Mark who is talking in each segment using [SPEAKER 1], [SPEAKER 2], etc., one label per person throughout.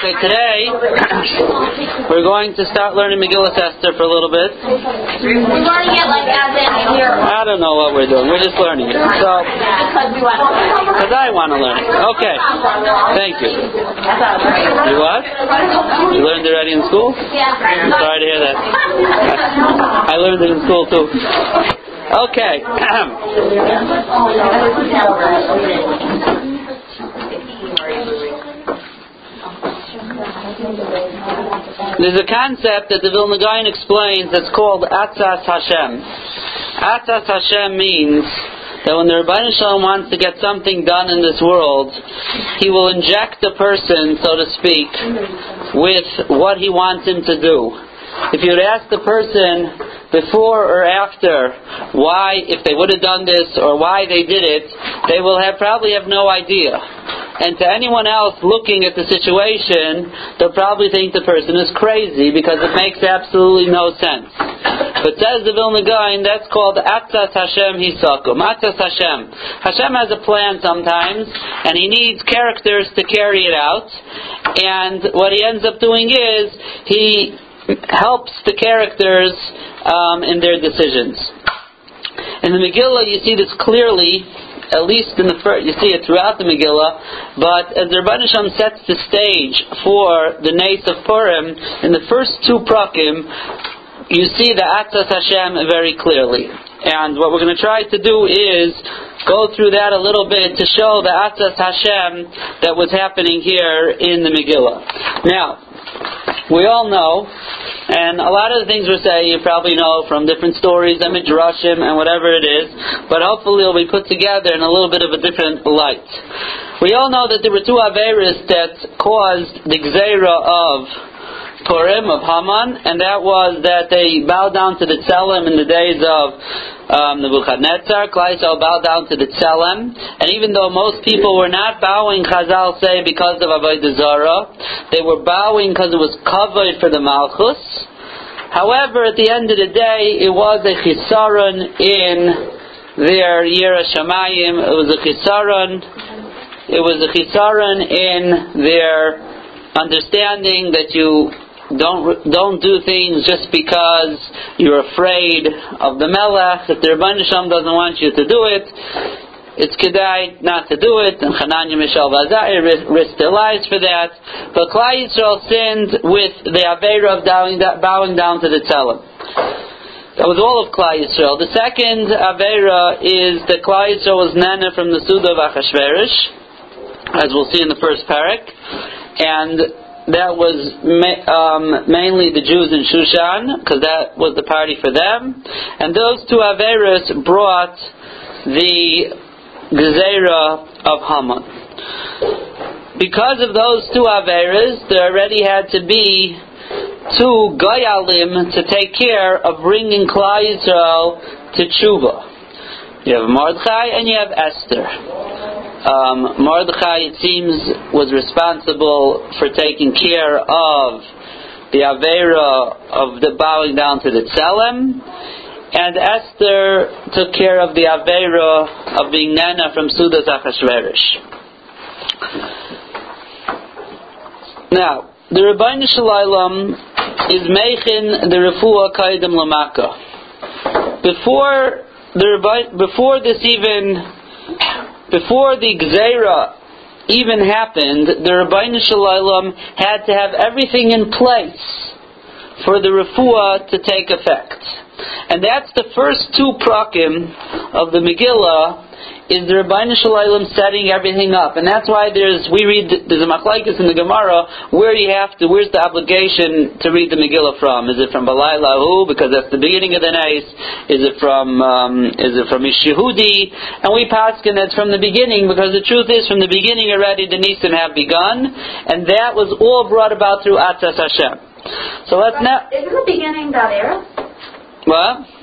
[SPEAKER 1] Okay, today we're going to start learning Megillah Esther for a little bit.
[SPEAKER 2] We're learning it like as in here.
[SPEAKER 1] I don't know what we're doing. We're just learning it. So,
[SPEAKER 2] Because we want
[SPEAKER 1] because I want to learn it. Okay. Thank you. You what? You learned it already in school?
[SPEAKER 2] Yeah.
[SPEAKER 1] I'm sorry to hear that. I learned it in school too. Okay. There's a concept that the Vilna Gaon explains that's called Atzas Hashem. Atzas Hashem means that when the Rabbi Shalom wants to get something done in this world, he will inject a person, so to speak, with what he wants him to do. If you would ask the person before or after why, if they would have done this or why they did it, they will have probably have no idea. And to anyone else looking at the situation, they'll probably think the person is crazy because it makes absolutely no sense. But says the Vilna Gaon, that's called Atzas Hashem Hisakum. Atzas Hashem. Hashem has a plan sometimes, and he needs characters to carry it out. And what he ends up doing is, he helps the characters um, in their decisions. In the Megillah, you see this clearly, at least in the first, you see it throughout the Megillah, but as the Rebbe Shem sets the stage for the Nace of Purim, in the first two prakim, you see the Atzas Hashem very clearly. And what we're going to try to do is go through that a little bit to show the Atzas Hashem that was happening here in the Megillah. Now, we all know, and a lot of the things we say you probably know from different stories and midrashim and whatever it is, but hopefully it'll be put together in a little bit of a different light. We all know that there were two Averis that caused the Gzeira of Purim, of Haman, and that was that they bowed down to the Tzelem in the days of um, Nebuchadnezzar. Klaisel bowed down to the Tzelem, and even though most people were not bowing, Chazal say, because of Avodah Zarah, they were bowing because it was covered for the Malchus. However, at the end of the day, it was a chisaron in their Yira. It was a chisaron. It was a chisaron in their understanding that you don't don't do things just because you're afraid of the melech. If the Rebbeinu doesn't want you to do it, it's kedai not to do it. And Hananya Mishal Vazai risked their lives for that. But Klal Yisrael sinned with the avera of bowing, down to the tzelem. That was all of Klal Yisrael. The second avera is that Klal Yisrael was nana from the Suda of Achashverosh, as we'll see in the first parak, and that was ma- um, mainly the Jews in Shushan, because that was the party for them. And those two Averas brought the Gezerah of Haman. Because of those two Averas, there already had to be two Goyalim to take care of bringing Klal Yisrael to Tshuva. You have Mordechai and you have Esther um, Mordechai, it seems, was responsible for taking care of the Avera of the bowing down to the Tzelem, and Esther took care of the Avera of being Nana from Sudas Achashverosh. Now, the Rabbi Shalom is making the Refuah Kaidim Lamaka. Before the Rabbi, before this even before the Gzeira even happened, the Rabbi Shalom had to have everything in place for the refuah to take effect. And that's the first two prakim of the Megillah is the Rabbi Shalom setting everything up, and that's why there's we read there's a machlekes in the Gemara where you have to where's the obligation to read the Megillah from? Is it from Balai Lahu because that's the beginning of the night? Is it from um, is it from Ishihudi? And we paskin that's from the beginning because the truth is from the beginning already the Nisim have begun, and that was all brought about through Atzas Hashem. So let's now.
[SPEAKER 2] Isn't the beginning that era?
[SPEAKER 1] What?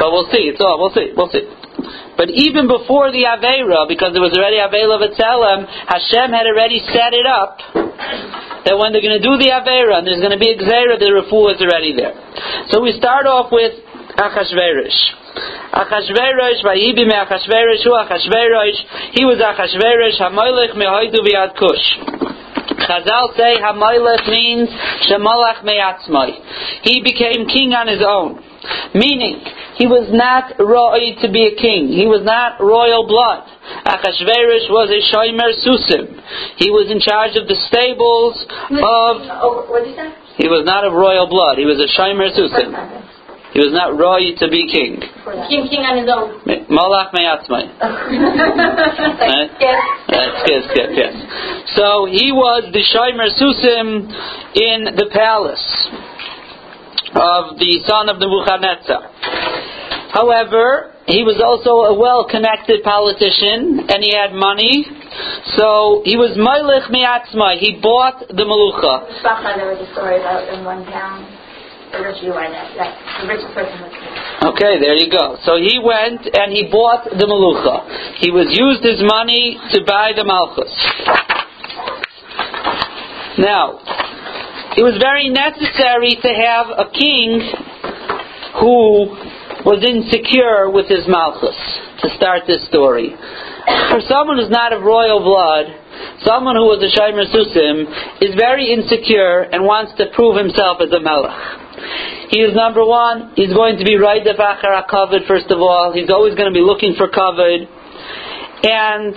[SPEAKER 1] But we'll see. It's all. We'll see. We'll see. But even before the Avera, because there was already Avela V'Tzelem, Hashem had already set it up that when they're going to do the Avera and there's going to be a Gzera, the Refu is already there. So we start off with Achashverosh. Achashverosh, Vayibi me Achashverosh, Hu Achashverosh, he was Achashverosh, Hamoilech mehoidu viad kush. Chazal say Hamoilech means Shemalach me'atzmai. He became king on his own. Meaning, he was not roy to be a king. He was not royal blood. Achashverosh was a shomer susim. He was in charge of the stables of.
[SPEAKER 2] Oh, what did you say?
[SPEAKER 1] He was not of royal blood. He was a shomer susim. He was not roy to be king.
[SPEAKER 2] King, king on his own.
[SPEAKER 1] Malach me'atzmai. Right?
[SPEAKER 2] Yes.
[SPEAKER 1] Yes, yes, yes. So he was the Shomer Susim in the palace of the son of Nebuchadnezzar. However, he was also a well-connected politician, and he had money. So he was Moilech Miatzma. He bought the Malucha.
[SPEAKER 2] There was a story about in one town,
[SPEAKER 1] Okay, there you go. So he went and he bought the Malucha. He was used his money to buy the Malchus. Now, it was very necessary to have a king who was insecure with his Malchus to start this story. For someone who's not of royal blood, someone who was a Shomer Susim is very insecure and wants to prove himself as a Melech. He is number one, he's going to be right the Bachar covered first of all. He's always going to be looking for covered. And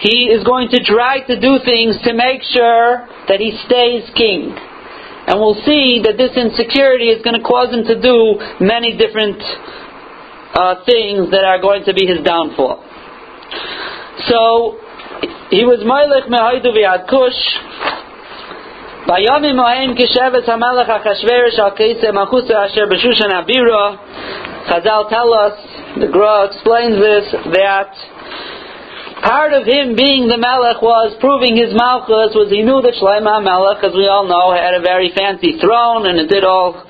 [SPEAKER 1] he is going to try to do things to make sure that he stays king. And we'll see that this insecurity is going to cause him to do many different uh, things that are going to be his downfall. So, he was Moilech Mehaidu Kush. בימים ההם כשבט המלך אחשוורש על כיסא מלכות אשר בשושן אבירה, Chazal tell us, the Gra explains this, that part of him being the Melech was proving his Malchus, was he knew that Shlomo Melech, as we all know, had a very fancy throne and it did all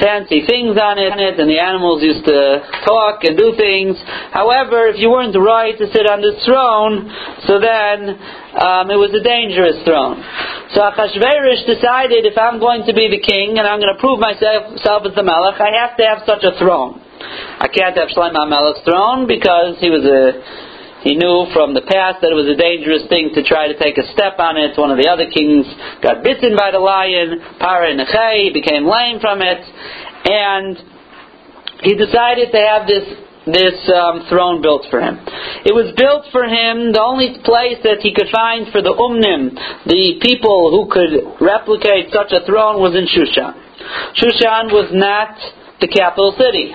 [SPEAKER 1] fancy things on it, and the animals used to talk and do things. However, if you weren't right to sit on this throne, so then um, it was a dangerous throne. So Achashverosh decided if I'm going to be the king and I'm going to prove myself self as the Melech, I have to have such a throne. I can't have Shlomo Melech's throne because he was a he knew from the past that it was a dangerous thing to try to take a step on it. One of the other kings got bitten by the lion, Para Nechei, became lame from it, and he decided to have this this um, throne built for him. It was built for him. The only place that he could find for the Umnim, the people who could replicate such a throne, was in Shushan. Shushan was not the capital city.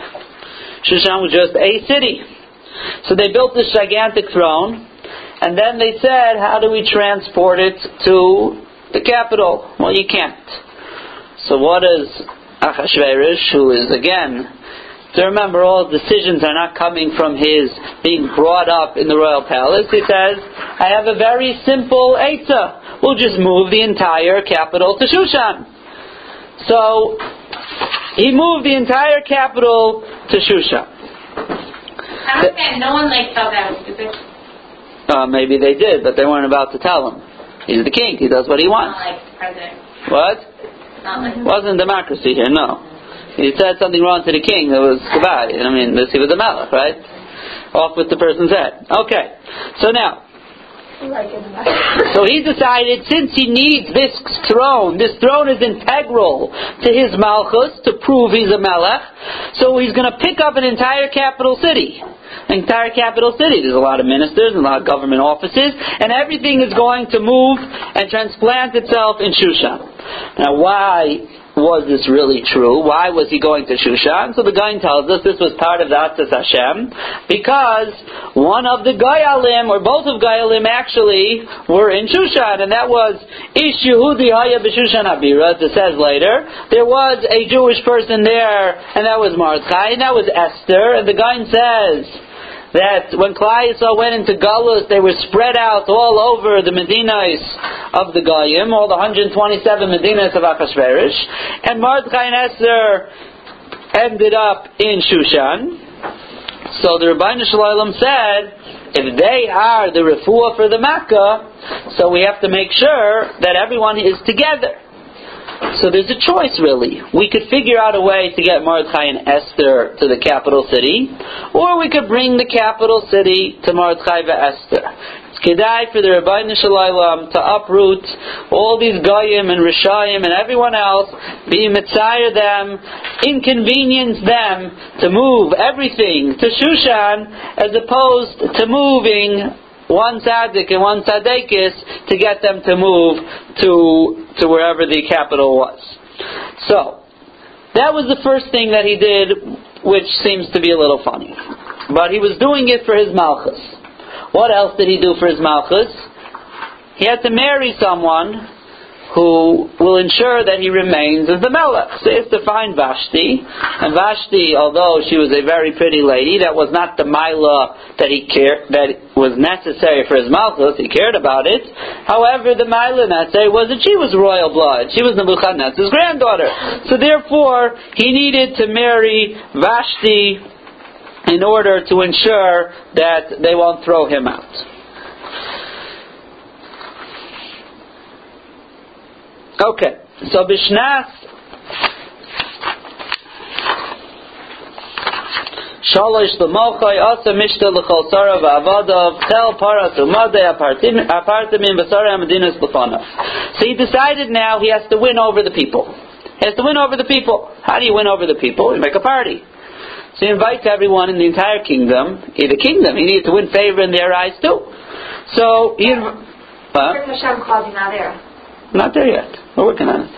[SPEAKER 1] Shushan was just a city. So they built this gigantic throne, and then they said, how do we transport it to the capital? Well, you can't. So what does Achashverosh, who is again, to remember all decisions are not coming from his being brought up in the royal palace, he says, I have a very simple Eitzah. We'll just move the entire capital to Shushan. So, he moved the entire capital to Shushan.
[SPEAKER 2] No one like was stupid.
[SPEAKER 1] Uh, maybe they did, but they weren't about to tell him. He's the king. He does what he wants.
[SPEAKER 2] Not like president.
[SPEAKER 1] What?
[SPEAKER 2] Not like.
[SPEAKER 1] Wasn't democracy here, no. He said something wrong to the king, it was goodbye. I mean, this, he was a melech, right? Off with the person's head. Okay. So now,
[SPEAKER 2] the
[SPEAKER 1] so he decided since he needs this throne, this throne is integral to his malchus to prove he's a melech, so he's going to pick up an entire capital city. An entire capital city. There's a lot of ministers and a lot of government offices, and everything is going to move and transplant itself in Shushan. Now, why was this really true? Why was he going to Shushan? So the Gra tells us this was part of the Atzas Hashem, because one of the Gayalim, or both of Gayalim actually, were in Shushan, and that was Ish Yehudi Haya B'Shushan Abira, it says later. There was a Jewish person there, and that was Mordechai, and that was Esther, and the Gra says, that when Klal Yisrael went into Galus, they were spread out all over the Medinas of the Goyim, all the 127 Medinas of Achashverosh, and Mordechai and Esther ended up in Shushan. So the Rabbi Shalom said, if they are the refuah for the Makkah, so we have to make sure that everyone is together. So there's a choice, really. We could figure out a way to get Mordechai and Esther to the capital city, or we could bring the capital city to Mordechai and Esther. It's kedai for the Rabbi Shalom to uproot all these goyim and rishayim and everyone else, be mitzayir them, inconvenience them to move everything to Shushan, as opposed to moving one tzaddik and one tzaddikis to get them to move to to wherever the capital was. So that was the first thing that he did, which seems to be a little funny. But he was doing it for his malchus. What else did he do for his malchus? He had to marry someone who will ensure that he remains as the melech. So has to find Vashti, and Vashti, although she was a very pretty lady, that was not the Mila that he cared that was necessary for his malchus. He cared about it. However, the Mila necessary was that she was royal blood. She was Nebuchadnezzar's granddaughter. So therefore, he needed to marry Vashti in order to ensure that they won't throw him out. Okay, so Bishnas Shalosh l'mochai asa mishta l'chol sara v'avadav tel paras umadei apartimim v'sara amadinas l'fanav. So he decided now he has to win over the people. He has to win over the people. How do you win over the people? You make a party. So he invites everyone in the entire kingdom, in the kingdom. He needed to win favor in their eyes too. So he.
[SPEAKER 2] Huh? Hashem calls you now there.
[SPEAKER 1] Not there yet. We're working on it.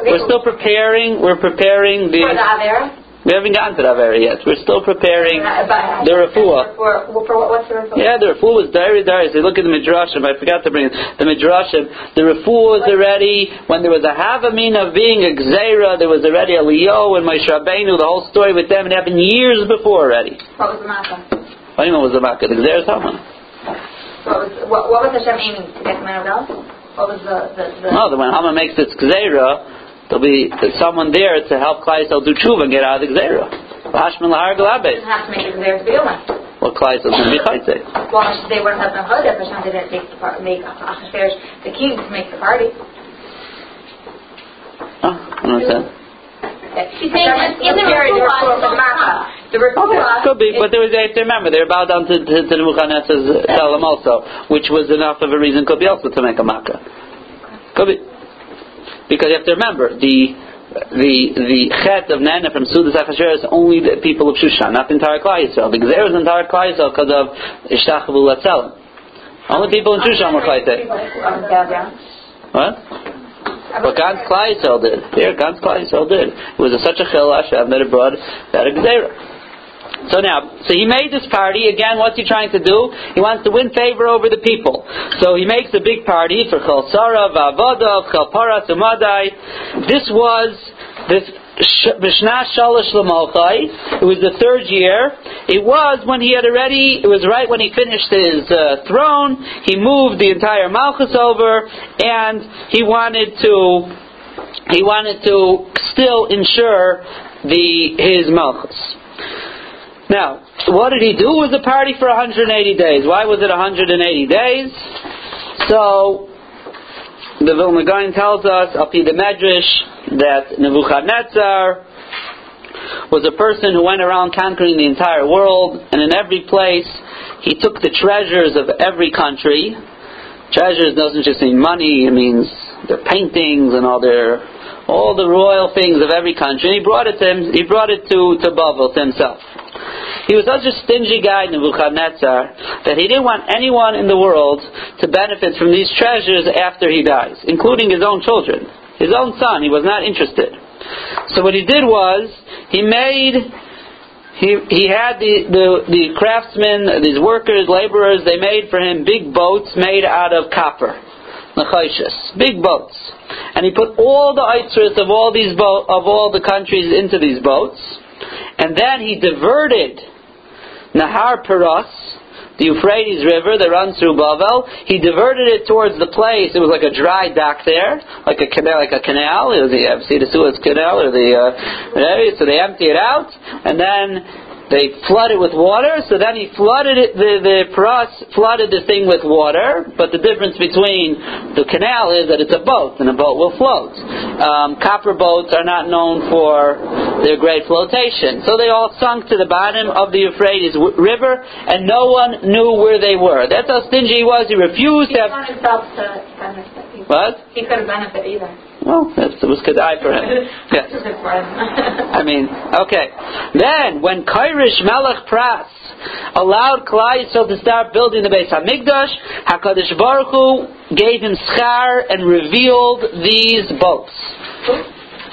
[SPEAKER 2] Okay,
[SPEAKER 1] We're still preparing. We're preparing the.
[SPEAKER 2] for the Avera?
[SPEAKER 1] We haven't gotten to that area yet. We're still preparing
[SPEAKER 2] Uh,
[SPEAKER 1] the refuah.
[SPEAKER 2] For, for, for what, what's the refuah?
[SPEAKER 1] Yeah, the refuah was very, very. So look at the midrashim. I forgot to bring it. The midrashim. The refuah was already when there was a havamin of being a gzeira. There was already a leo and Moshe Rabbeinu. The whole story with them. It happened years before already.
[SPEAKER 2] What was the matter?
[SPEAKER 1] What do you mean was the makkah? The is Haman.
[SPEAKER 2] What was, what, what was Hashem aiming to get anyone else? Oh, what was the, the, the
[SPEAKER 1] No, when Haman makes its gzeira, there'll be someone there to help Klal Yisrael do tshuva and get out of the gzeira. Hashman lahar galabes.
[SPEAKER 2] didn't have to make it there to begin with?
[SPEAKER 1] Well, Klal Yisrael can be chayte.
[SPEAKER 2] Well, they wouldn't have been Chodesh if Hashem didn't make the par- make uh, Achashverosh the king to make the party.
[SPEAKER 1] Oh, I don't understand.
[SPEAKER 2] She's saying in the refuah, the makkah. The refuah
[SPEAKER 1] Could be, but there was, they have to remember, they were bowed down to, to, to Nebuchadnezzar's Shalom uh, also, which was enough of a reason, could be also to make a makkah. Could be. Because you have to remember, the, the, the chet of Nana from Sudas Achashverosh is only the people of Shushan, not the entire Klal Yisrael. The Gzer is the entire Klal Yisrael because of Ishtachavu Latzelim. Only people in Shushan were Klal Yisrael. What? But God's Klai did. Here, God's Klai did. It was a, such a chil Hashem that it brought that a. So now, so he made this party. Again, what's he trying to do? He wants to win favor over the people. So he makes a big party for Chol Sara, Vavodav, Chol Paras. This was this Lamalchai. It was the third year. It was when he had already, it was right when he finished his uh, throne. He moved the entire Malchus over, and he wanted to, he wanted to still ensure the his Malchus. Now, what did he do? It was a party for 180 days. Why was it 180 days? So, the Vilna Gaon tells us, Api the Medrash, that Nebuchadnezzar was a person who went around conquering the entire world, and in every place he took the treasures of every country. Treasures doesn't just mean money; it means their paintings and all their all the royal things of every country. And he brought it to him. He brought it to to Babel to himself. He was such a stingy guy, Nebuchadnezzar, that he didn't want anyone in the world to benefit from these treasures after he dies, including his own children. His own son, he was not interested. So what he did was, he made, he, he had the, the, the craftsmen, these workers, laborers, they made for him big boats made out of copper. Big boats. And he put all the itzris of all these bo- of all the countries into these boats. And then he diverted Nahar Paras, the Euphrates River that runs through Bavel. He diverted it towards the place. It was like a dry dock there, like a canal, like a canal. It was the, the Suez Canal or the uh. So they empty it out, and then they flooded with water, so then he flooded it, the, the Paras flooded the thing with water, but the difference between the canal is that it's a boat, and a boat will float. Um, copper boats are not known for their great flotation. So they all sunk to the bottom of the Euphrates River, and no one knew where they were. That's how stingy he was. He refused
[SPEAKER 2] He
[SPEAKER 1] to have...
[SPEAKER 2] wanted himself to benefit.
[SPEAKER 1] What?
[SPEAKER 2] He couldn't benefit either.
[SPEAKER 1] Well, that's, it was Kedai for him. Yes.
[SPEAKER 2] This is for him.
[SPEAKER 1] I mean, okay. Then, when Kairish Melech Pras allowed Klal Yisrael to start building the Beis Hamikdash, Hakadosh Baruch Hu gave him schar and revealed these boats.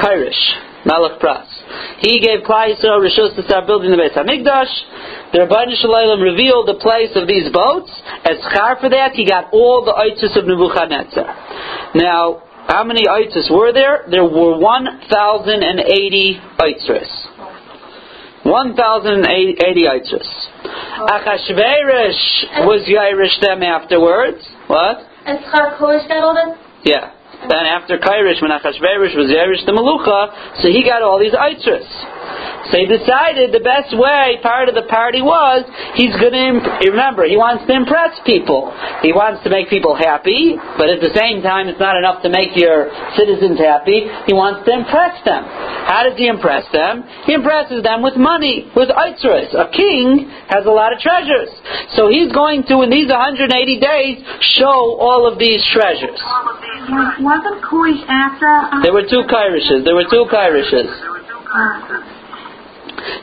[SPEAKER 1] Kairish Melech Pras. He gave Klal Yisrael Rishus to start building the Beis Hamikdash. The Rabbi Shalom revealed the place of these boats. As schar for that, he got all the itis of Nebuchadnezzar. Now, how many itis were there? There were 1,080 itis. 1,080 itis. Achashverosh was Yairish them afterwards. What?
[SPEAKER 2] And got all this?
[SPEAKER 1] Yeah. Then after Kairish, when Achashverosh was Yairish the Malucha, so he got all these itis. So he decided the best way, part of the party was, he's going to, imp- remember, he wants to impress people. He wants to make people happy, but at the same time, it's not enough to make your citizens happy. He wants to impress them. How does he impress them? He impresses them with money, with Eitzeris. A king has a lot of treasures. So he's going to, in these 180 days, show all of these treasures.
[SPEAKER 3] Wasn't Koish after? Uh,
[SPEAKER 1] There were two Kairishes. There were two Kairishes.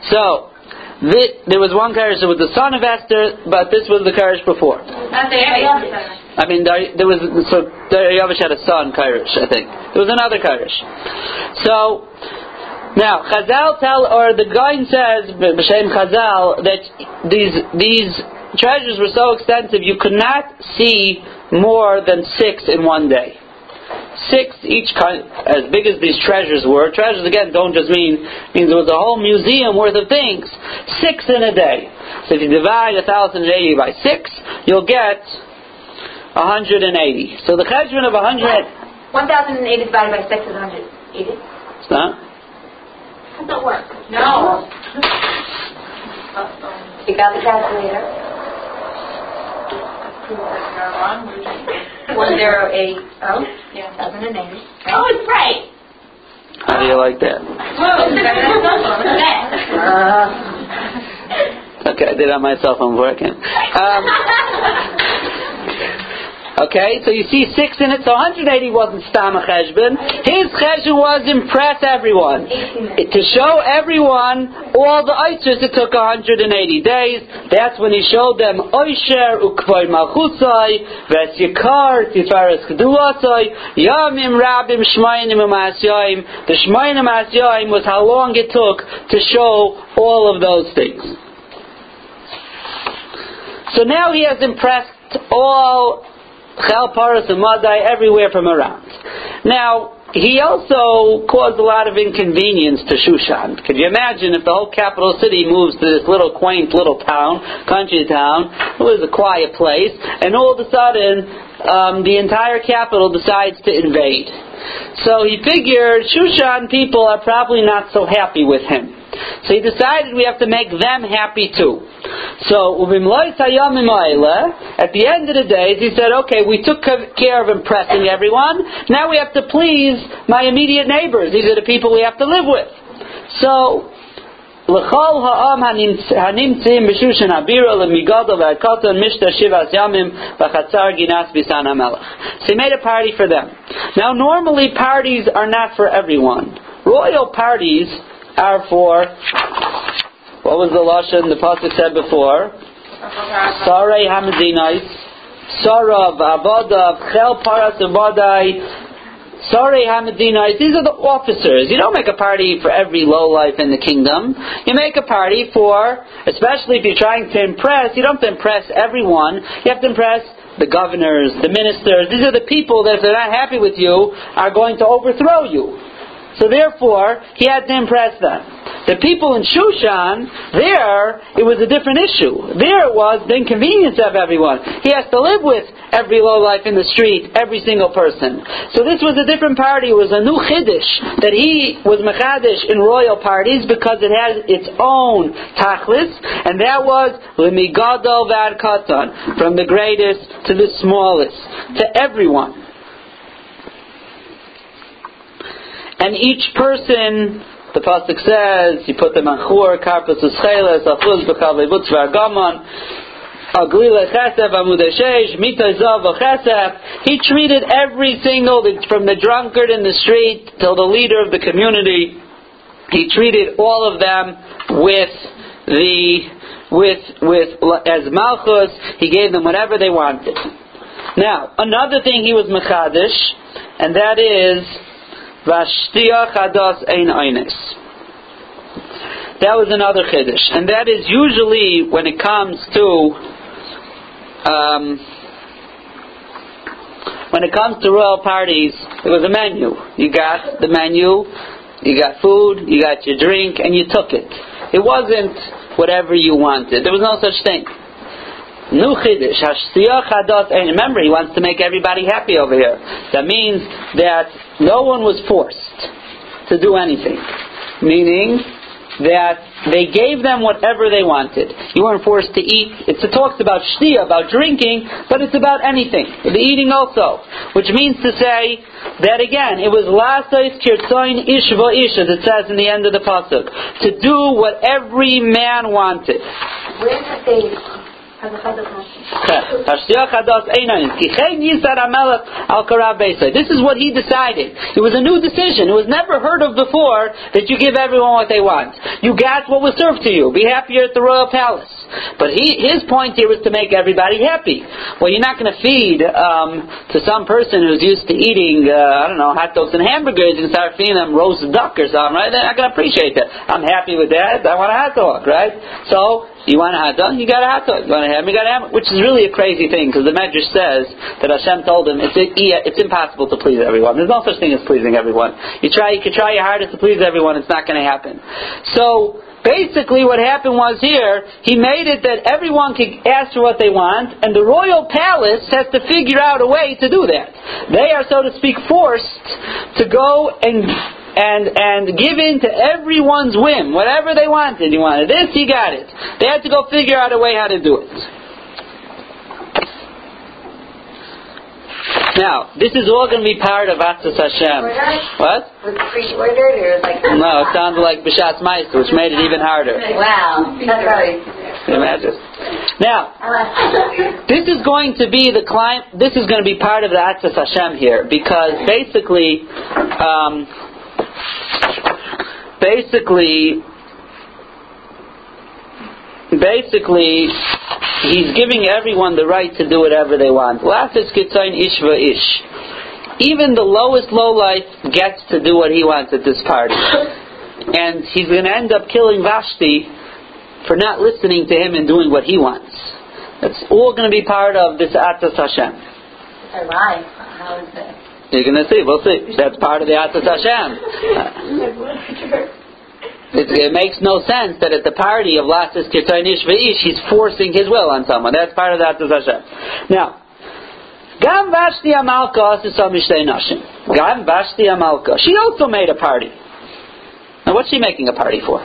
[SPEAKER 1] So, there was one Karish that was the son of Esther, but this was the Karish before.
[SPEAKER 2] That's the area.
[SPEAKER 1] I mean, there, there was so Darius had a son, Karish, I think. There was another Karish. So now Chazal tell, or the Gra says, B'Shem Chazal, that these these treasures were so extensive you could not see more than six in one day. Six each kind, as big as these treasures were. Treasures again don't just mean means it was a whole museum worth of things. Six in a day. So if you divide a thousand and eighty by six, you'll get 180. So the cheshbon of 100.
[SPEAKER 2] 1,080 divided by 6 is 180.
[SPEAKER 1] It's not.
[SPEAKER 2] does that work? No. Oh, you got the calculator. One zero eight oh. Yeah. Thousand and eighty. Oh, it's right.
[SPEAKER 1] How do you like that?
[SPEAKER 2] Uh,
[SPEAKER 1] Okay, I did it on my cell phone working. Um, okay, so you see six in it, so 180 wasn't Stam Cheshbon. His Cheshbon was impress everyone. To show everyone all the Eitzers, it took 180 days. That's when he showed them Oisher, Ukvoy Malchutzai, Ves Yikar, Tifares Kedulasai, Yamim Rabim Shmainim Amasyaim. The Shmainim Amasyaim was how long it took to show all of those things. So now he has impressed all Chel Paras and Madai everywhere from around. Now, he also caused a lot of inconvenience to Shushan. Could you imagine if the whole capital city moves to this little quaint little town, country town, it was a quiet place, and all of a sudden um, the entire capital decides to invade. So he figured Shushan people are probably not so happy with him. So he decided we have to make them happy too. So at the end of the days, he said, "Okay, we took care of impressing everyone. Now we have to please my immediate neighbors. These are the people we have to live with." So. לכל העם הנמצאים בשושן הבירה למיגדו והקטון משתה שבעת ימים בחצר גינס ביסן המלך. So he made a party for them. Now normally parties are not for everyone. Royal parties are for, what was the Lashon the Pasuk said before? Sarai Hamadinais, Sarah Abada, Chel Paras Abadai, Sorry, Hamadinais, these are the officers. You don't make a party for every lowlife in the kingdom. You make a party for, especially if you're trying to impress, you don't have to impress everyone. You have to impress the governors, the ministers. These are the people that if they're not happy with you, are going to overthrow you. So therefore, he had to impress them. The people in Shushan, there, it was a different issue. There it was the inconvenience of everyone. He has to live with every lowlife in the street, every single person. So this was a different party. It was a new chiddush that he was mechadish in royal parties because it had its own tachlis, and that was lemigadol vad katan, from the greatest to the smallest, to everyone. And each person the pasuk says, you put them on chur, karpus uscheles, achuz b'chavei butz v'argamon, Aglila Chesef, Amudeshesh, Mitazav, Chesef. He treated every single, from the drunkard in the street till the leader of the community, he treated all of them with the, with, with, as Malchus, he gave them whatever they wanted. Now, another thing he was Mechadish, and that is, Vashtiach Hadas Ein Einis. That was another chiddush, and that is usually when it comes to um, when it comes to royal parties, it was a menu. You got the menu, you got food, you got your drink, and you took it. It wasn't whatever you wanted. There was no such thing. New chiddush, hashtiach and remember, he wants to make everybody happy over here. That means that no one was forced to do anything. Meaning that they gave them whatever they wanted. You weren't forced to eat. It's, It talks about shtia, about drinking, but it's about anything. The eating also. Which means to say that again, it was lasais kirtzoin ishva ish, as it says in the end of the pasuk, to do what every man wanted.
[SPEAKER 2] Where did they
[SPEAKER 1] this is what he decided. It was a new decision. It was never heard of before that you give everyone what they want. You got what was served to you. Be happier at the royal palace. But he, his point here was to make everybody happy. Well, you're not going to feed um, to some person who's used to eating, uh, I don't know, hot dogs and hamburgers and start feeding them roast duck or something, right? They're not going to appreciate that. I'm happy with that. I want a hot dog, right? So you want a hot dog? You got a dog. You want a ham? You got a ham? Which is really a crazy thing because the Medrash says that Hashem told him it's it's impossible to please everyone. There's no such thing as pleasing everyone. You try, you can try your hardest to please everyone. It's not going to happen. So basically, what happened was here he made it that everyone could ask for what they want, and the royal palace has to figure out a way to do that. They are, so to speak, forced to go and and and give in to everyone's whim, whatever they wanted. You wanted this, you got it. They had to go figure out a way how to do it. Now, this is all going to be part of Atzas Hashem. What?
[SPEAKER 2] Was it pre-ordered or like?
[SPEAKER 1] No, it sounded like B'Shatz Meister, which made it even harder.
[SPEAKER 2] Wow, that's right.
[SPEAKER 1] Imagine? Now, this is going to be the client. This is going to be part of the Atzas Hashem here because basically, um, basically, basically, he's giving everyone the right to do whatever they want. Lafis kitzain ishva ish. Even the lowest low life gets to do what he wants at this party. And he's going to end up killing Vashti for not listening to him and doing what he wants. That's all going to be part of this Atas Hashem.
[SPEAKER 2] Lie. How is that?
[SPEAKER 1] You're going to see. We'll see. That's part of the Atas Hashem. It, it, makes no sense that at the party of Lasis Kirtanish V'ish, he's forcing his will on someone. That's part of the Atas Hashem. Now, Gam Vashti Amalka Nashim. Gam Vashti Amalka. She also made a party. Now, what's she making a party for?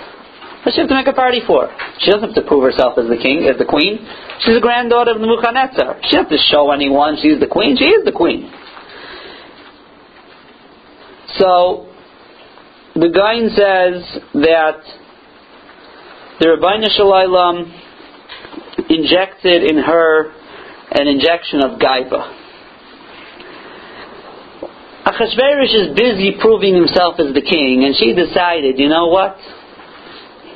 [SPEAKER 1] What's she have to make a party for? She doesn't have to prove herself as the king, as the queen. She's the granddaughter of the Nebuchadnezzar. She doesn't have to show anyone she's the queen. She is the queen. So, the Gain says that the Rabbeinu Shalom injected in her an injection of gaiva. Achashverosh is busy proving himself as the king, and she decided, you know what?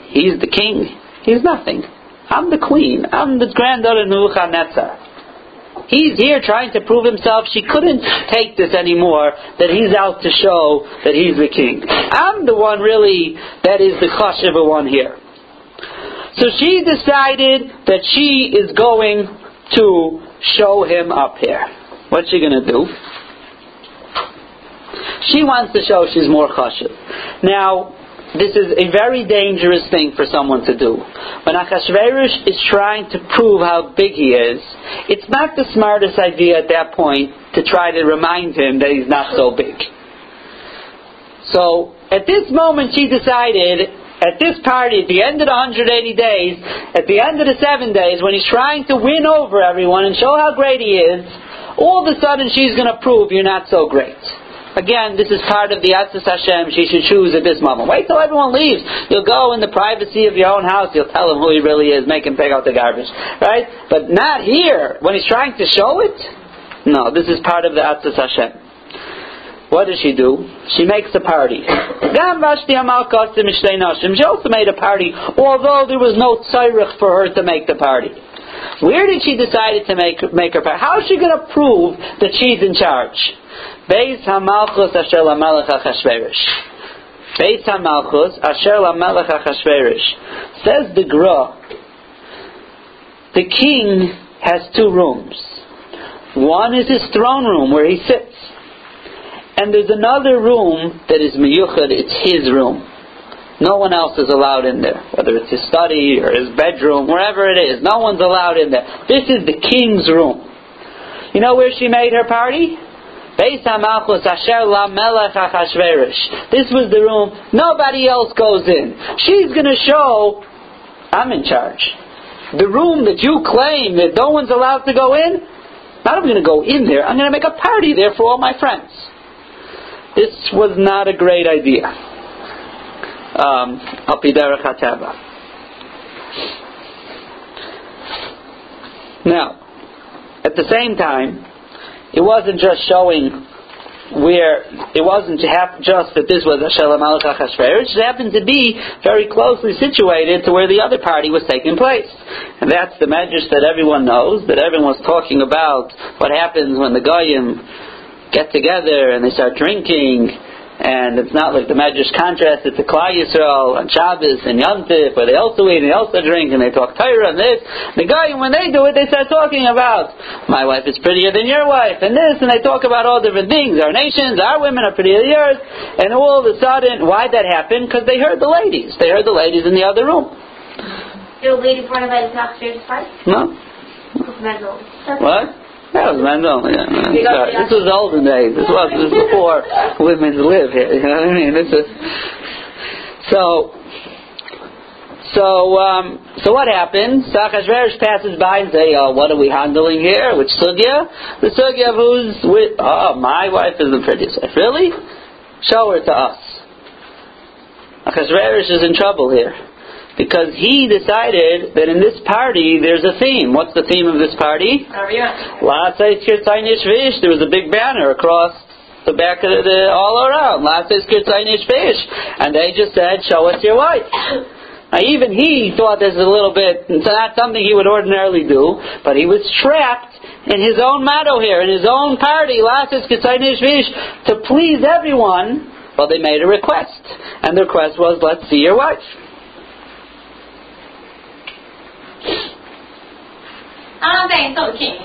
[SPEAKER 1] He's the king. He's nothing. I'm the queen. I'm the granddaughter of Nebuchadnezzar. He's here trying to prove himself. She couldn't take this anymore that he's out to show that he's the king. I'm the one really that is the chashiva one here. So she decided that she is going to show him up here. What's she going to do? She wants to show she's more chashiv. Now, this is a very dangerous thing for someone to do. When Achashverosh is trying to prove how big he is, it's not the smartest idea at that point to try to remind him that he's not so big. So, at this moment, she decided at this party, at the end of the 180 days, at the end of the seven days, when he's trying to win over everyone and show how great he is, all of a sudden she's going to prove you're not so great. Again, this is part of the Atzis Hashem she should choose at this moment. Wait till everyone leaves. You'll go in the privacy of your own house. You'll tell him who he really is. Make him take out the garbage. Right? But not here. When he's trying to show it? No, this is part of the Atzis Hashem. What does she do? She makes a party. She also made a party, although there was no tzarech for her to make the party. Where did she decide to make, make her party? How is she going to prove that she's in charge? Beis HaMalchus Asher LaMelech HaChashverish. Beis HaMalchus Asher LaMelech HaChashverish. Says the Gra, the king has two rooms. One is his throne room where he sits. And there's another room that is miyuchad, it's his room. No one else is allowed in there, whether it's his study or his bedroom, wherever it is. No one's allowed in there. This is the king's room. You know where she made her party? This was the room. Nobody else goes in. She's going to show I'm in charge. The room that you claim that no one's allowed to go in, not I'm going to go in there. I'm going to make a party there for all my friends. This was not a great idea. Um, now, at the same time, it wasn't just showing where it wasn't just that this was a Shalom al It just happened to be very closely situated to where the other party was taking place. And that's the medrash that everyone knows, that everyone's talking about what happens when the Goyim get together and they start drinking, and it's not like the Medrash contrast it to Klal Yisrael on Shabbos and Yom Tif, where they also eat and they also drink and they talk Torah and this. The guy, when they do it, they start talking about my wife is prettier than your wife and this, and they talk about all different things. Our nations, our women are prettier than yours, and all of a sudden, why that happen? Because they heard the ladies. They heard the ladies in the other room.
[SPEAKER 2] A lady to buy the upstairs fight?
[SPEAKER 1] No. What? That was men's only. This was the olden days. This was this was before women live here. You know what I mean? This is so. So, um, so what happens? Sachashverosh passes by and say, "Oh, what are we handling here? Which sugya? The sugya of who's with? Oh, my wife is the prettiest wife. Really? Show her to us." Achashverosh is in trouble here because he decided that in this party there's a theme. What's the theme of this party? There was a big banner across the back of the, all around. And they just said, show us your wife. Now even he thought this is a little bit, it's not something he would ordinarily do, but he was trapped in his own motto here, in his own party, to please everyone. Well, they made a request. And the request was, let's see your wife.
[SPEAKER 2] I'm saying so king.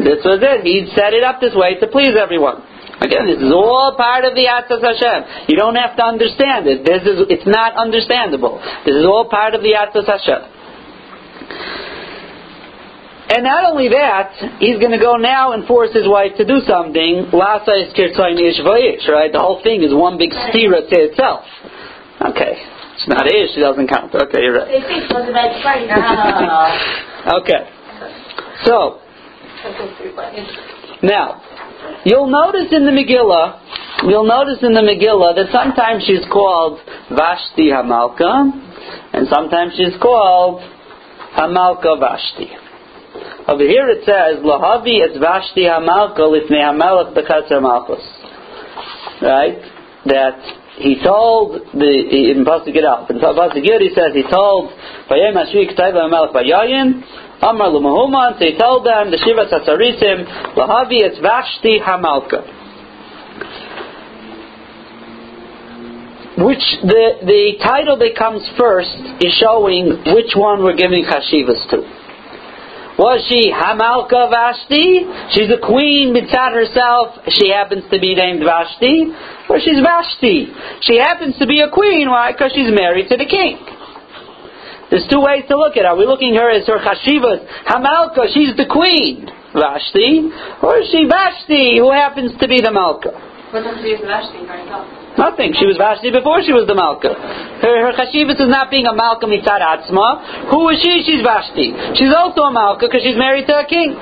[SPEAKER 1] This was it. He set it up this way to please everyone. Again, this is all part of the Atzas Hashem. You don't have to understand it. This is, it's not understandable. This is all part of the Atzas Hashem. And not only that, he's going to go now and force his wife to do something. Right? The whole thing is one big stira to itself. Okay. It's not Ish, she doesn't count. Okay, you're right. okay. So, now, you'll notice in the Megillah, you'll notice in the Megillah that sometimes she's called Vashti Hamalka, and sometimes she's called Hamalka Vashti. Over here it says, Lahavi es Vashti Hamalka lifnei Hamelech b'chatzer Malchus. Right? That he told the in Pasuk Gidal. In Pasuk he says he told Vayem Ashri Ktayva Melech Vayayin Amar Lumahuman. He told them the Shiva Satsarisim Lahavi it's Vashti Hamalka. Which the the title that comes first is showing which one we're giving chashivas to. Was she Hamalka Vashti? She's a queen beside herself. She happens to be named Vashti. Or she's Vashti. She happens to be a queen. Why? Because she's married to the king. There's two ways to look at it. Are we looking at her as her chashivas? Hamalka, she's the queen. Vashti. Or is she Vashti, who happens to be the Malka?
[SPEAKER 2] What does she use Vashti herself?
[SPEAKER 1] Nothing. She was Vashti before she was the Malka. Her, her chashivas is not being a Malka mitzad atzma. Who is she? She's Vashti. She's also a Malka because she's married to a king.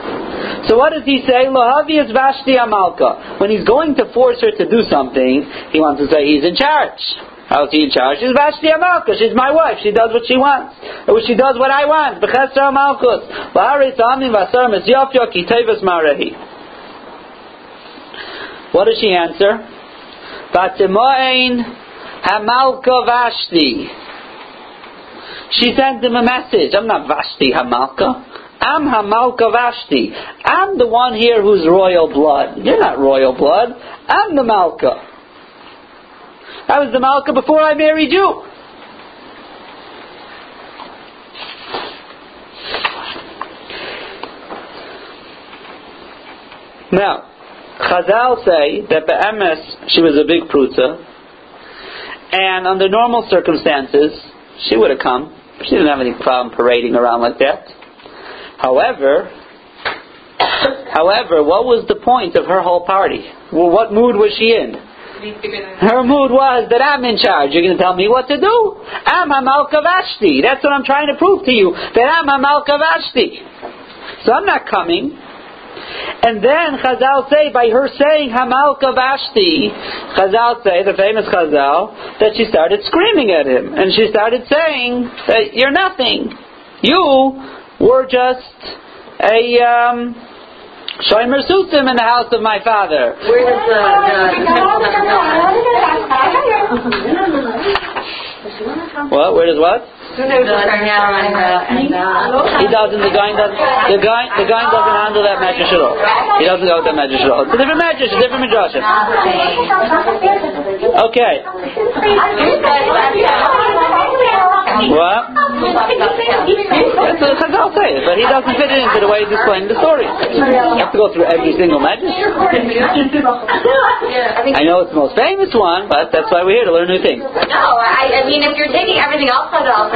[SPEAKER 1] So what does he say? Lohavi is Vashti a Malka. When he's going to force her to do something, he wants to say he's in charge. He in charge? She's Vashti Amalka. She's my wife. She does what she wants. She does what I want. B'chesra Amalkus. What does she answer? Batimoain Hamalka Vashti. She sends him a message. I'm not Vashti Hamalka. I'm Hamalka Vashti. I'm the one here who's royal blood. You're not royal blood. I'm the Malka. I was the Malka before I married you. Now, Chazal say that Be'emes, she was a big prutza, and under normal circumstances, she would have come. She didn't have any problem parading around like that. However, however, what was the point of her whole party? Well, what mood was she in? Her mood was that I'm in charge. You're going to tell me what to do. I'm Hamalka Vashti. That's what I'm trying to prove to you. That I'm Hamalka Vashti. So I'm not coming. And then Chazal say, by her saying Hamalka Vashti, Chazal say, the famous Chazal, that she started screaming at him. And she started saying that you're nothing. You were just a, um, Shomer Susim in the house of my father.
[SPEAKER 2] Where does the, the
[SPEAKER 1] What? Where does what? He doesn't. The guy doesn't. The guy. The guy doesn't handle that medrash at all. He doesn't go with that medrash at all. It's a different medrash. A different midrash. Okay. What? That's what Chazal say, but he doesn't fit into the way he's explaining the story. You have to go through every single medrash. I know it's the most famous one, but that's why we're here to learn new things.
[SPEAKER 2] No, I, I mean, if you're taking everything else that I'll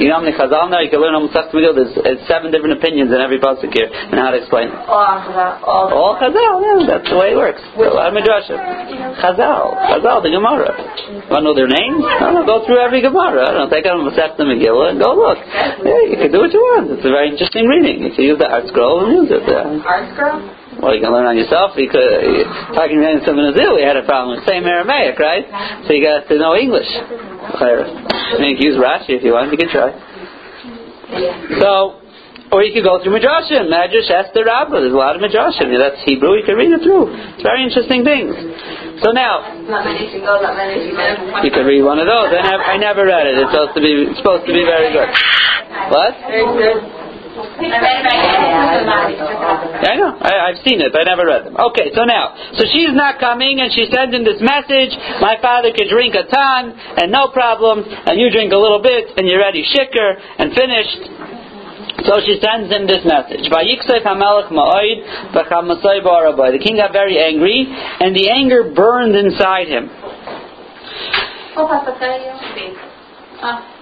[SPEAKER 1] You know how many Chazal now? You can learn almost Megillah. There's, there's seven different opinions in every pasuk here, and how to explain it.
[SPEAKER 2] All
[SPEAKER 1] All Chazal, yeah, that's the way it works. A lot of midrashim. Chazal, Chazal, the Gemara. Want to know their names? I don't know, go through every Gemara. I don't know, take out a Masechta Megillah and go look. Yeah, you can do what you want. It's a very interesting reading. You can use the ArtScroll and use it. Yeah.
[SPEAKER 2] Art girl?
[SPEAKER 1] Well, you can learn on yourself. You could, uh, talking to some Nazir, we had a problem with same Aramaic, right? So you got to know English. I mean, you can use Rashi if you want. You can try. So, or you could go through Midrashim, Madrash, Esther, Rabbah. There's a lot of Midrashim. That's Hebrew. You can read it through. It's very interesting things. So now, you can read one of those. I never, I never read it. It's supposed to be it's supposed to be very good. What?
[SPEAKER 2] Very good. I read it
[SPEAKER 1] I know. I, I've seen it, but I never read them. Okay, so now, so she's not coming, and she sends him this message. My father could drink a ton, and no problem, and you drink a little bit, and you're ready, shikker, and finished. So she sends him this message. Vayiksef hamelech ma'oid v'chamasai barabai. The king got very angry, and the anger burned inside him.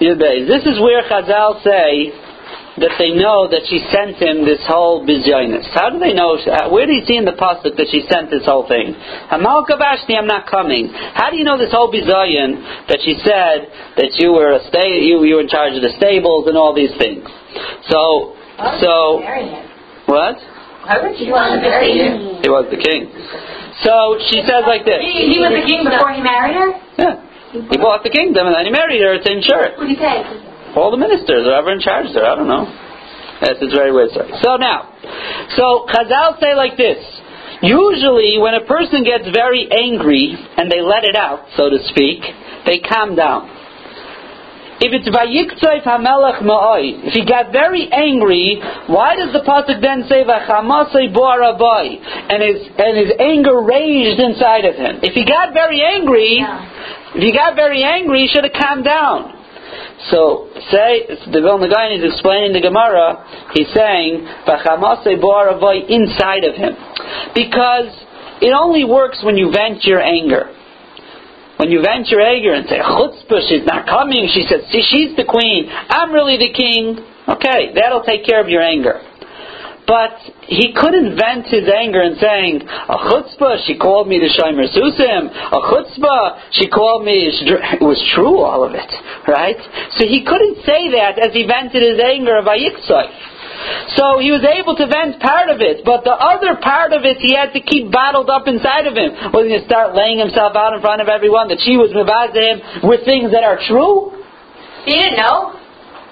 [SPEAKER 1] This is where Chazal say that they know that she sent him this whole bizyonis. How do they know? Uh, where do you see in the pasuk that she sent this whole thing? Hamalka Vashti, I'm not coming. How do you know this whole bizyon that she said that you were a sta- you you were in charge of the stables and all these things? So so what?
[SPEAKER 2] Why would she want to marry him?
[SPEAKER 1] He was the king. So she says like this.
[SPEAKER 2] He, he was the king before he married her?
[SPEAKER 1] Yeah. He bought the kingdom and then he married her to ensure it.
[SPEAKER 2] Who did he take?
[SPEAKER 1] All the ministers, whoever in charge there, I don't know. Yes, it's very weird story. So now, so Chazal say like this. Usually, when a person gets very angry and they let it out, so to speak, they calm down. If it's vayiktzayf hamelech ma'oi, if he got very angry, why does the pasuk then say vachamasei boarabai, and his and his anger raged inside of him? If he got very angry, if he got very angry, he should have calmed down. So say the Vilna Gaon is explaining the Gemara. He's saying inside of him, because it only works when you vent your anger. When you vent your anger and say chutzpah, she's not coming. She says, "See, she's the queen. I'm really the king." Okay, that'll take care of your anger. But he couldn't vent his anger in saying, a chutzpah, she called me the Shomer Susim. A chutzpah, she called me, it was true, all of it. Right? So he couldn't say that as he vented his anger of Ayitzai. So he was able to vent part of it, but the other part of it he had to keep bottled up inside of him. Was he going to start laying himself out in front of everyone that she was mavazah him with things that are true?
[SPEAKER 2] He didn't know.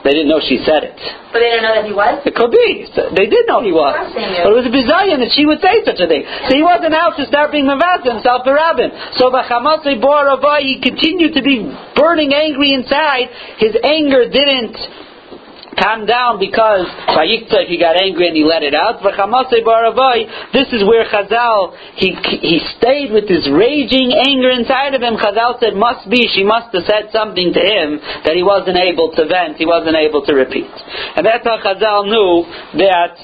[SPEAKER 1] They didn't know she said it.
[SPEAKER 2] But they didn't know that he was?
[SPEAKER 1] It could be. They did know he was. But it was a bizarre that she would say such a thing. So he wasn't out to start being mavaz himself to rabbin. So Bachamase Boravai, he continued to be burning angry inside. His anger didn't calm down because Vayikta, he got angry and he let it out. This is where Chazal, he, he stayed with this raging anger inside of him. Chazal said, must be, she must have said something to him that he wasn't able to vent, he wasn't able to repeat. And that's how Chazal knew that,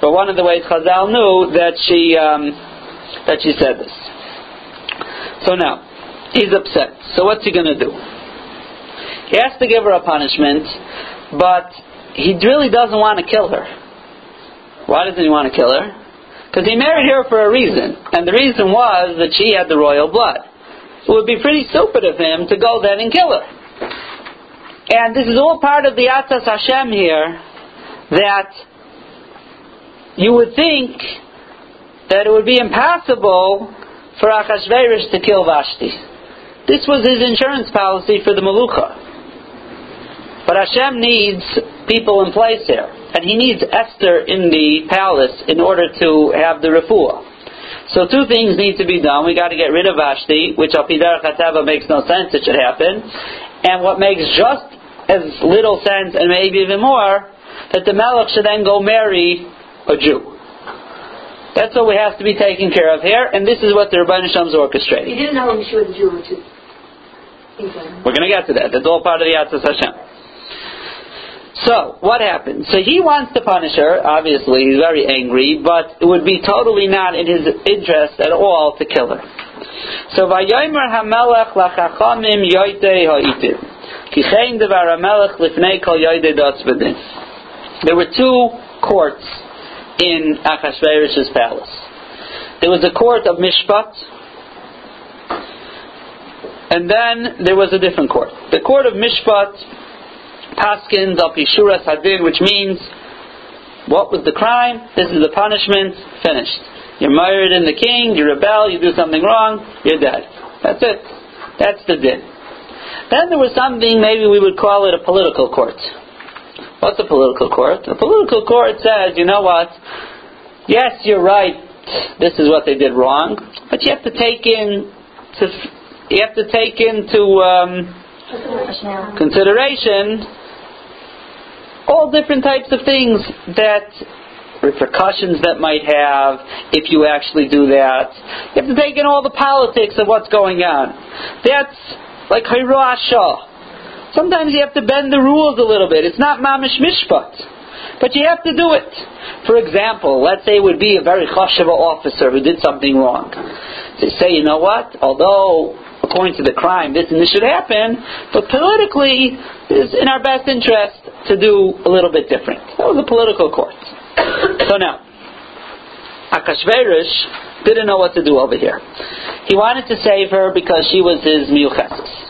[SPEAKER 1] but one of the ways Chazal knew that she, um, that she said this. So now, he's upset. So what's he going to do? He has to give her a punishment, but he really doesn't want to kill her. Why doesn't he want to kill her? Because he married her for a reason, and the reason was that she had the royal blood. It would be pretty stupid of him to go then and kill her. And this is all part of the Atzas Hashem here, that you would think that it would be impossible for Achashverosh to kill Vashti. This was his insurance policy for the Malucha. But Hashem needs people in place here. And he needs Esther in the palace in order to have the refuah. So two things need to be done. We got to get rid of Vashti, which Alpidar Chatava makes no sense it should happen. And what makes just as little sense, and maybe even more, that the Melech should then go marry a Jew. That's what we have to be taken care of here, and this is what the Rabban Shem's orchestrating.
[SPEAKER 2] He didn't know she was a Jew, which is
[SPEAKER 1] We're going to get to that. That's all part of the Atzas Hashem. So, what happens? So he wants to punish her, obviously, he's very angry, but it would be totally not in his interest at all to kill her. So, Vayomer HaMelech Lachachamim Yoite Ha'itim. Kichein Devar HaMelech Lifnei Kol Yoite Dotzvedin. There were two courts in Achashverosh's palace. There was a court of Mishpat, and then there was a different court. The court of Mishpat Paskins al Hadin, which means what was the crime? This is the punishment. Finished. You're murdered in the king. You rebel. You do something wrong. You're dead. That's it. That's the din. Then there was something maybe we would call it a political court. What's a political court? A political court says, you know what? Yes, you're right. This is what they did wrong, but you have to take in to, you have to take into um, consideration all different types of things that repercussions that might have if you actually do that. You have to take in all the politics of what's going on. That's like Hirasha. Sometimes you have to bend the rules a little bit. It's not mamish mishpat. But you have to do it. For example, let's say it would be a very chashava officer who did something wrong. They say, you know what? Although according to the crime, this and this should happen, but politically, it's in our best interest to do a little bit different. That was a political court. so now, Achashverosh didn't know what to do over here. He wanted to save her because she was his miyuchesis.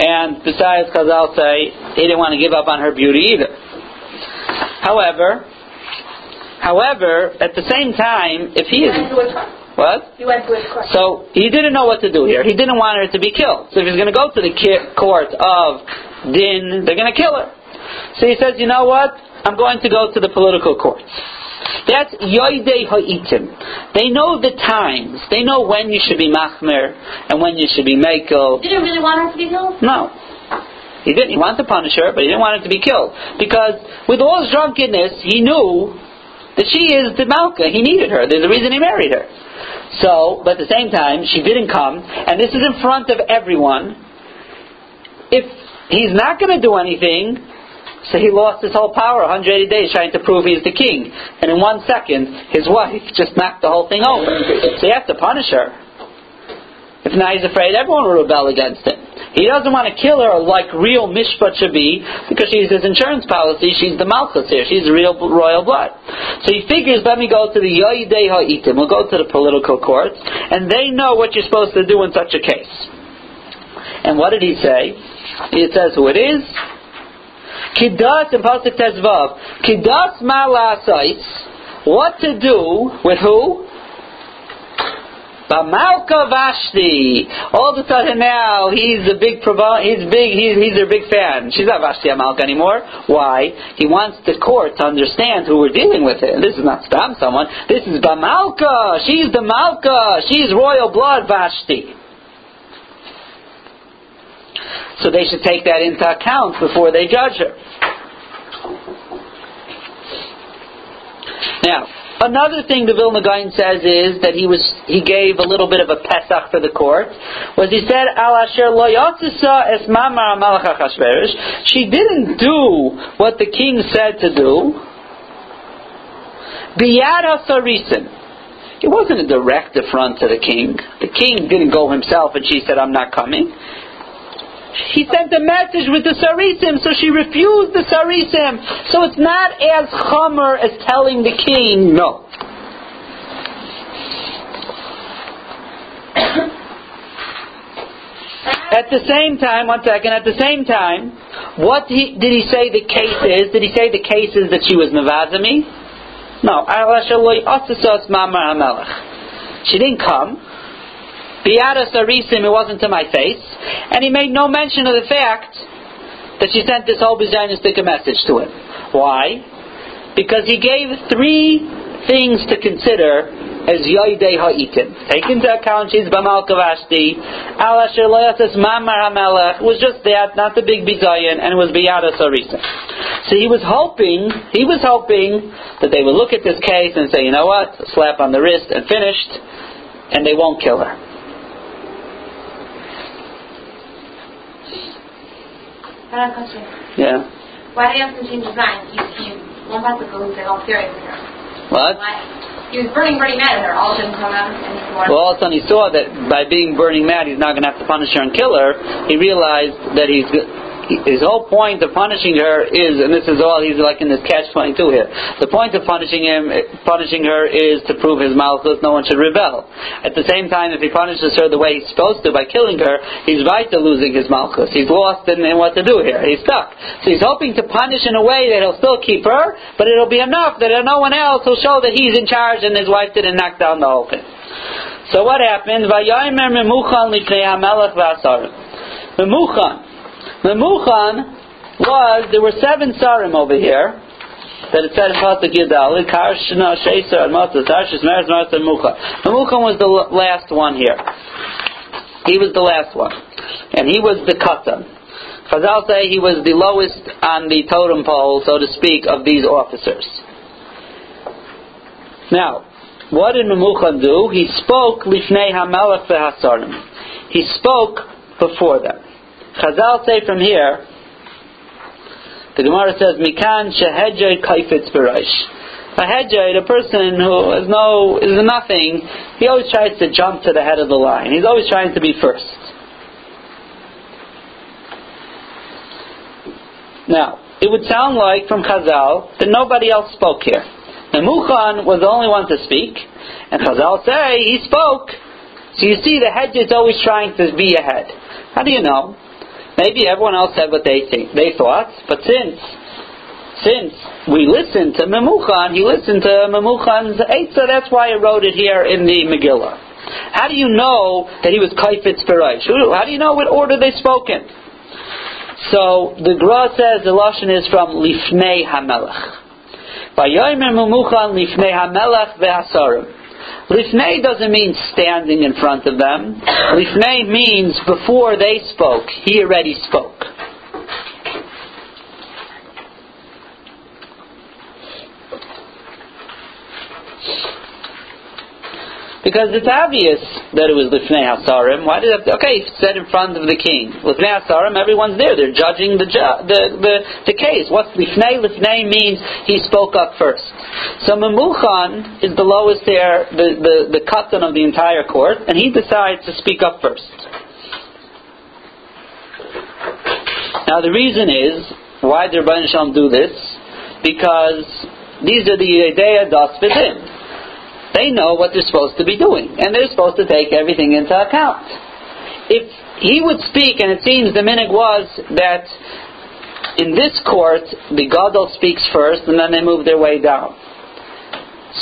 [SPEAKER 1] And besides, Chazal say, he didn't want to give up on her beauty either. However, however, at the same time, if he is... What?
[SPEAKER 2] He went to his court.
[SPEAKER 1] So he didn't know what to do here. He didn't want her to be killed. So if he's going to go to the ki- court of Din, they're going to kill her. So he says, you know what? I'm going to go to the political courts. That's yoidei ha'itim. They know the times. They know when you should be machmer and when you should be mekel.
[SPEAKER 2] He didn't really want her to be killed?
[SPEAKER 1] No. He didn't. He wanted to punish her, but he didn't want her to be killed. Because with all his drunkenness, he knew that she is the Malka. He needed her. There's a reason he married her. So, but at the same time, she didn't come, and this is in front of everyone. If he's not going to do anything, so he lost his whole power 180 days trying to prove he's the king. And in one second, his wife just knocked the whole thing over. So you have to punish her. If not, he's afraid everyone will rebel against him. He doesn't want to kill her like real mishpat should be because she's his insurance policy. She's the malchus here. She's real royal blood. So he figures, let me go to the yoidei ha'itim. We'll go to the political courts, and they know what you're supposed to do in such a case. And what did he say? It says who it is. Kidas in Pasuk Tezvav. Kidas malasais. What to do with who? Bamalka Vashti. All of a sudden now he's a big he's big he's he's a big fan. She's not Vashti Amalka anymore. Why? He wants the court to understand who we're dealing with here. This is not Stam someone. This is Bamalka. She's the Malka. She's royal blood Vashti. So they should take that into account before they judge her. Now, Another thing the Vilna Gaon says is that he was he gave a little bit of a pesach for the court. Was he said Al Asher Lo Es Mamar She didn't do what the king said to do. Biyad Hasarisim. It wasn't a direct affront to the king. The king didn't go himself and she said, I'm not coming. He sent a message with the Sarisim, so she refused the Sarisim. So it's not as chomer as telling the king no. At the same time, one second, at the same time, what he, did he say the case is? Did he say the case is that she was Navazami? No. She didn't come. Biada Sarisim, it wasn't to my face. And he made no mention of the fact that she sent this whole bizarristic message to him. Why? Because he gave three things to consider as Yoidei Ha'itim. Take into account she's Bamalka Vashti, Al Asher Mamar HaMelech, was just that, not the big bizayin, and it was Biyada Sarisim. So he was hoping, he was hoping that they would look at this case and say, you know what, slap on the wrist and finished, and they won't kill her.
[SPEAKER 2] I question.
[SPEAKER 1] Yeah.
[SPEAKER 2] Why did he have to change his mind? He, he one pasuk goes like all serious with her.
[SPEAKER 1] What?
[SPEAKER 2] Why? He was burning, burning mad at her. All didn't come out, and.
[SPEAKER 1] Well, all of a sudden he saw that by being burning mad, he's not going to have to punish her and kill her. He realized that he's his whole point of punishing her is, and this is all he's like in this catch twenty two here. The point of punishing him, punishing her, is to prove his malchus. No one should rebel. At the same time, if he punishes her the way he's supposed to by killing her, he's right to losing his malchus. He's lost in, in what to do here. He's stuck. So he's hoping to punish in a way that he'll still keep her, but it'll be enough that no one else will show that he's in charge and his wife didn't knock down the whole thing. So what happened? Memuchan Memuchan Memuchan was, there were seven sarim over here, that it said in Pasuk Yidal, Karshna Sheser and Matzah, Tarshis and Memuchan. Memuchan was the last one here. He was the last one. And he was the Katan. Chazal say he was the lowest on the totem pole, so to speak, of these officers. Now, what did Memuchan do? He spoke Lifnei HaMelech VeHasarim. He spoke before them. Chazal say from here, the Gemara says, Mikan shehedjay kaifetz b'raish. A hedjay, a person who is no, is nothing, he always tries to jump to the head of the line. He's always trying to be first. Now, it would sound like from Chazal that nobody else spoke here. Memuchan was the only one to speak, and Chazal say he spoke. So you see, the hedge is always trying to be ahead. How do you know? Maybe everyone else said what they think they thought, but since since we listened to Memuchan, he listened to Memuchan's Eitzah, that's why I wrote it here in the Megillah. How do you know that he was Kaifetz Peraish? How do you know what order they spoke in? So the Gra says the Lashon is from Lifnei HaMelech. Vayomer Memuchan Lifnei HaMelech Ve'asarim. Lifnei doesn't mean standing in front of them. Lifnei means before they spoke, he already spoke. Because it's obvious that it was Lifnei Hasarim. Why did it okay, said in front of the king. Lifnei Hasarim, everyone's there. They're judging the, ju- the, the, the case. What's Lifnei? Lifnei means he spoke up first. So Memuchan is the lowest there, the, the, the katan of the entire court, and he decides to speak up first. Now the reason is, why did Rabbi Shalom do this? Because these are the idea das. They know what they're supposed to be doing, and they're supposed to take everything into account. If he would speak, and it seems the minig was that in this court, the Gadol speaks first, and then they move their way down.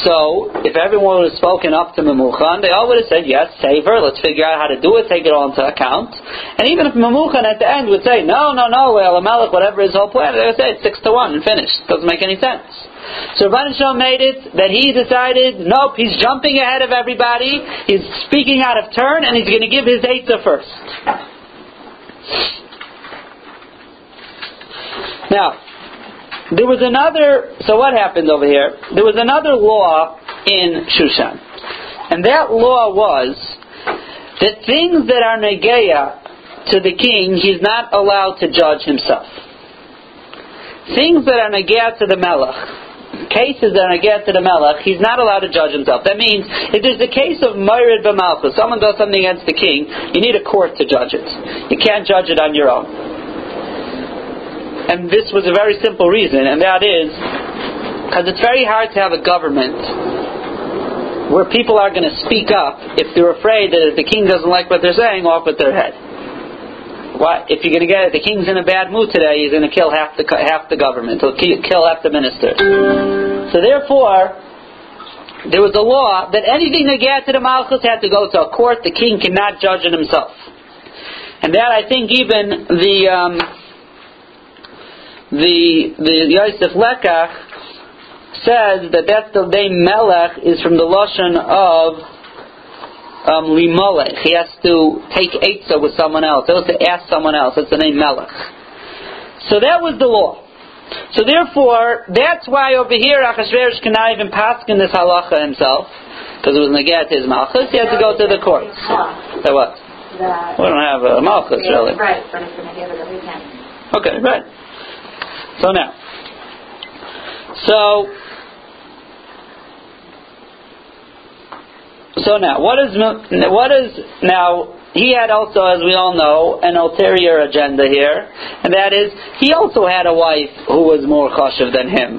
[SPEAKER 1] So, if everyone would have spoken up to Memuchan, they all would have said, yes, save her, let's figure out how to do it, take it all into account. And even if Memuchan at the end would say, no, no, no, well, Amalek, whatever his whole plan, they would say it's six to one and finished. Doesn't make any sense. So Rabban Shalom made it that he decided, nope, he's jumping ahead of everybody, he's speaking out of turn, and he's going to give his Eitzah first. Now, there was another, so what happened over here? There was another law in Shushan. And that law was that things that are negeya to the king, he's not allowed to judge himself. Things that are negeya to the melech, cases that are negeya to the melech, he's not allowed to judge himself. That means, if there's a case of myrid b'malchus, someone does something against the king, you need a court to judge it. You can't judge it on your own. And this was a very simple reason, and that is because it's very hard to have a government where people are going to speak up if they're afraid that if the king doesn't like what they're saying, off with their head. Why? If you're going to get it, the king's in a bad mood today, he's going to kill half the half the government. He'll kill half the ministers. So therefore, there was a law that anything that got to the Malchus had to go to a court. The king cannot judge it himself. And that I think even the um, the the Yosef Lekach says that that's the name Melech is from the lashon of um, Limelech. He has to take Eitzah with someone else. He has to ask someone else. That's the name Melech. So that was the law. So therefore, that's why over here Achashverosh cannot even pass in this halacha himself, because it was negat his malchus. He had to go to the courts. So what? We don't have a malchus really.
[SPEAKER 2] Right, but it's going to give it a weekend.
[SPEAKER 1] Okay, right. So now, so so now, what is what is now? He had also, as we all know, an ulterior agenda here, and that is he also had a wife who was more chashiv than him,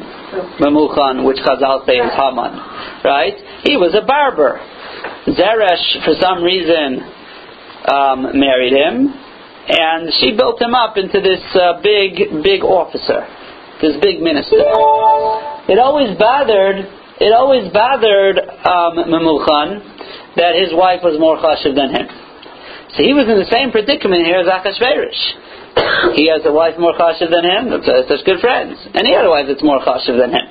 [SPEAKER 1] Memuchan, which Chazal say is Haman, right? He was a barber. Zeresh, for some reason, um, married him, and she built him up into this uh, big, big officer, this big minister. It always bothered, it always bothered um, Memuchan that his wife was more chashiv than him. So he was in the same predicament here as Achashverosh. he has a wife more chashiv than him, they're such good friends, and he had a wife that's more chashiv than him.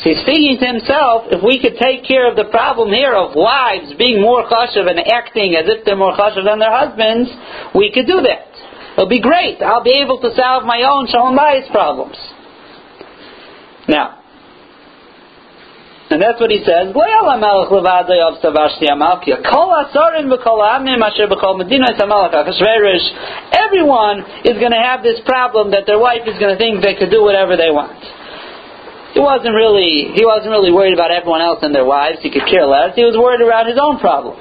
[SPEAKER 1] So he's thinking to himself, if we could take care of the problem here of wives being more chashiv and acting as if they're more chashiv than their husbands, we could do that. It'll be great. I'll be able to solve my own shalom bayis problems. Now, and that's what he says. Everyone is going to have this problem that their wife is going to think they could do whatever they want. He wasn't really he wasn't really worried about everyone else and their wives. He could care less. He was worried about his own problem.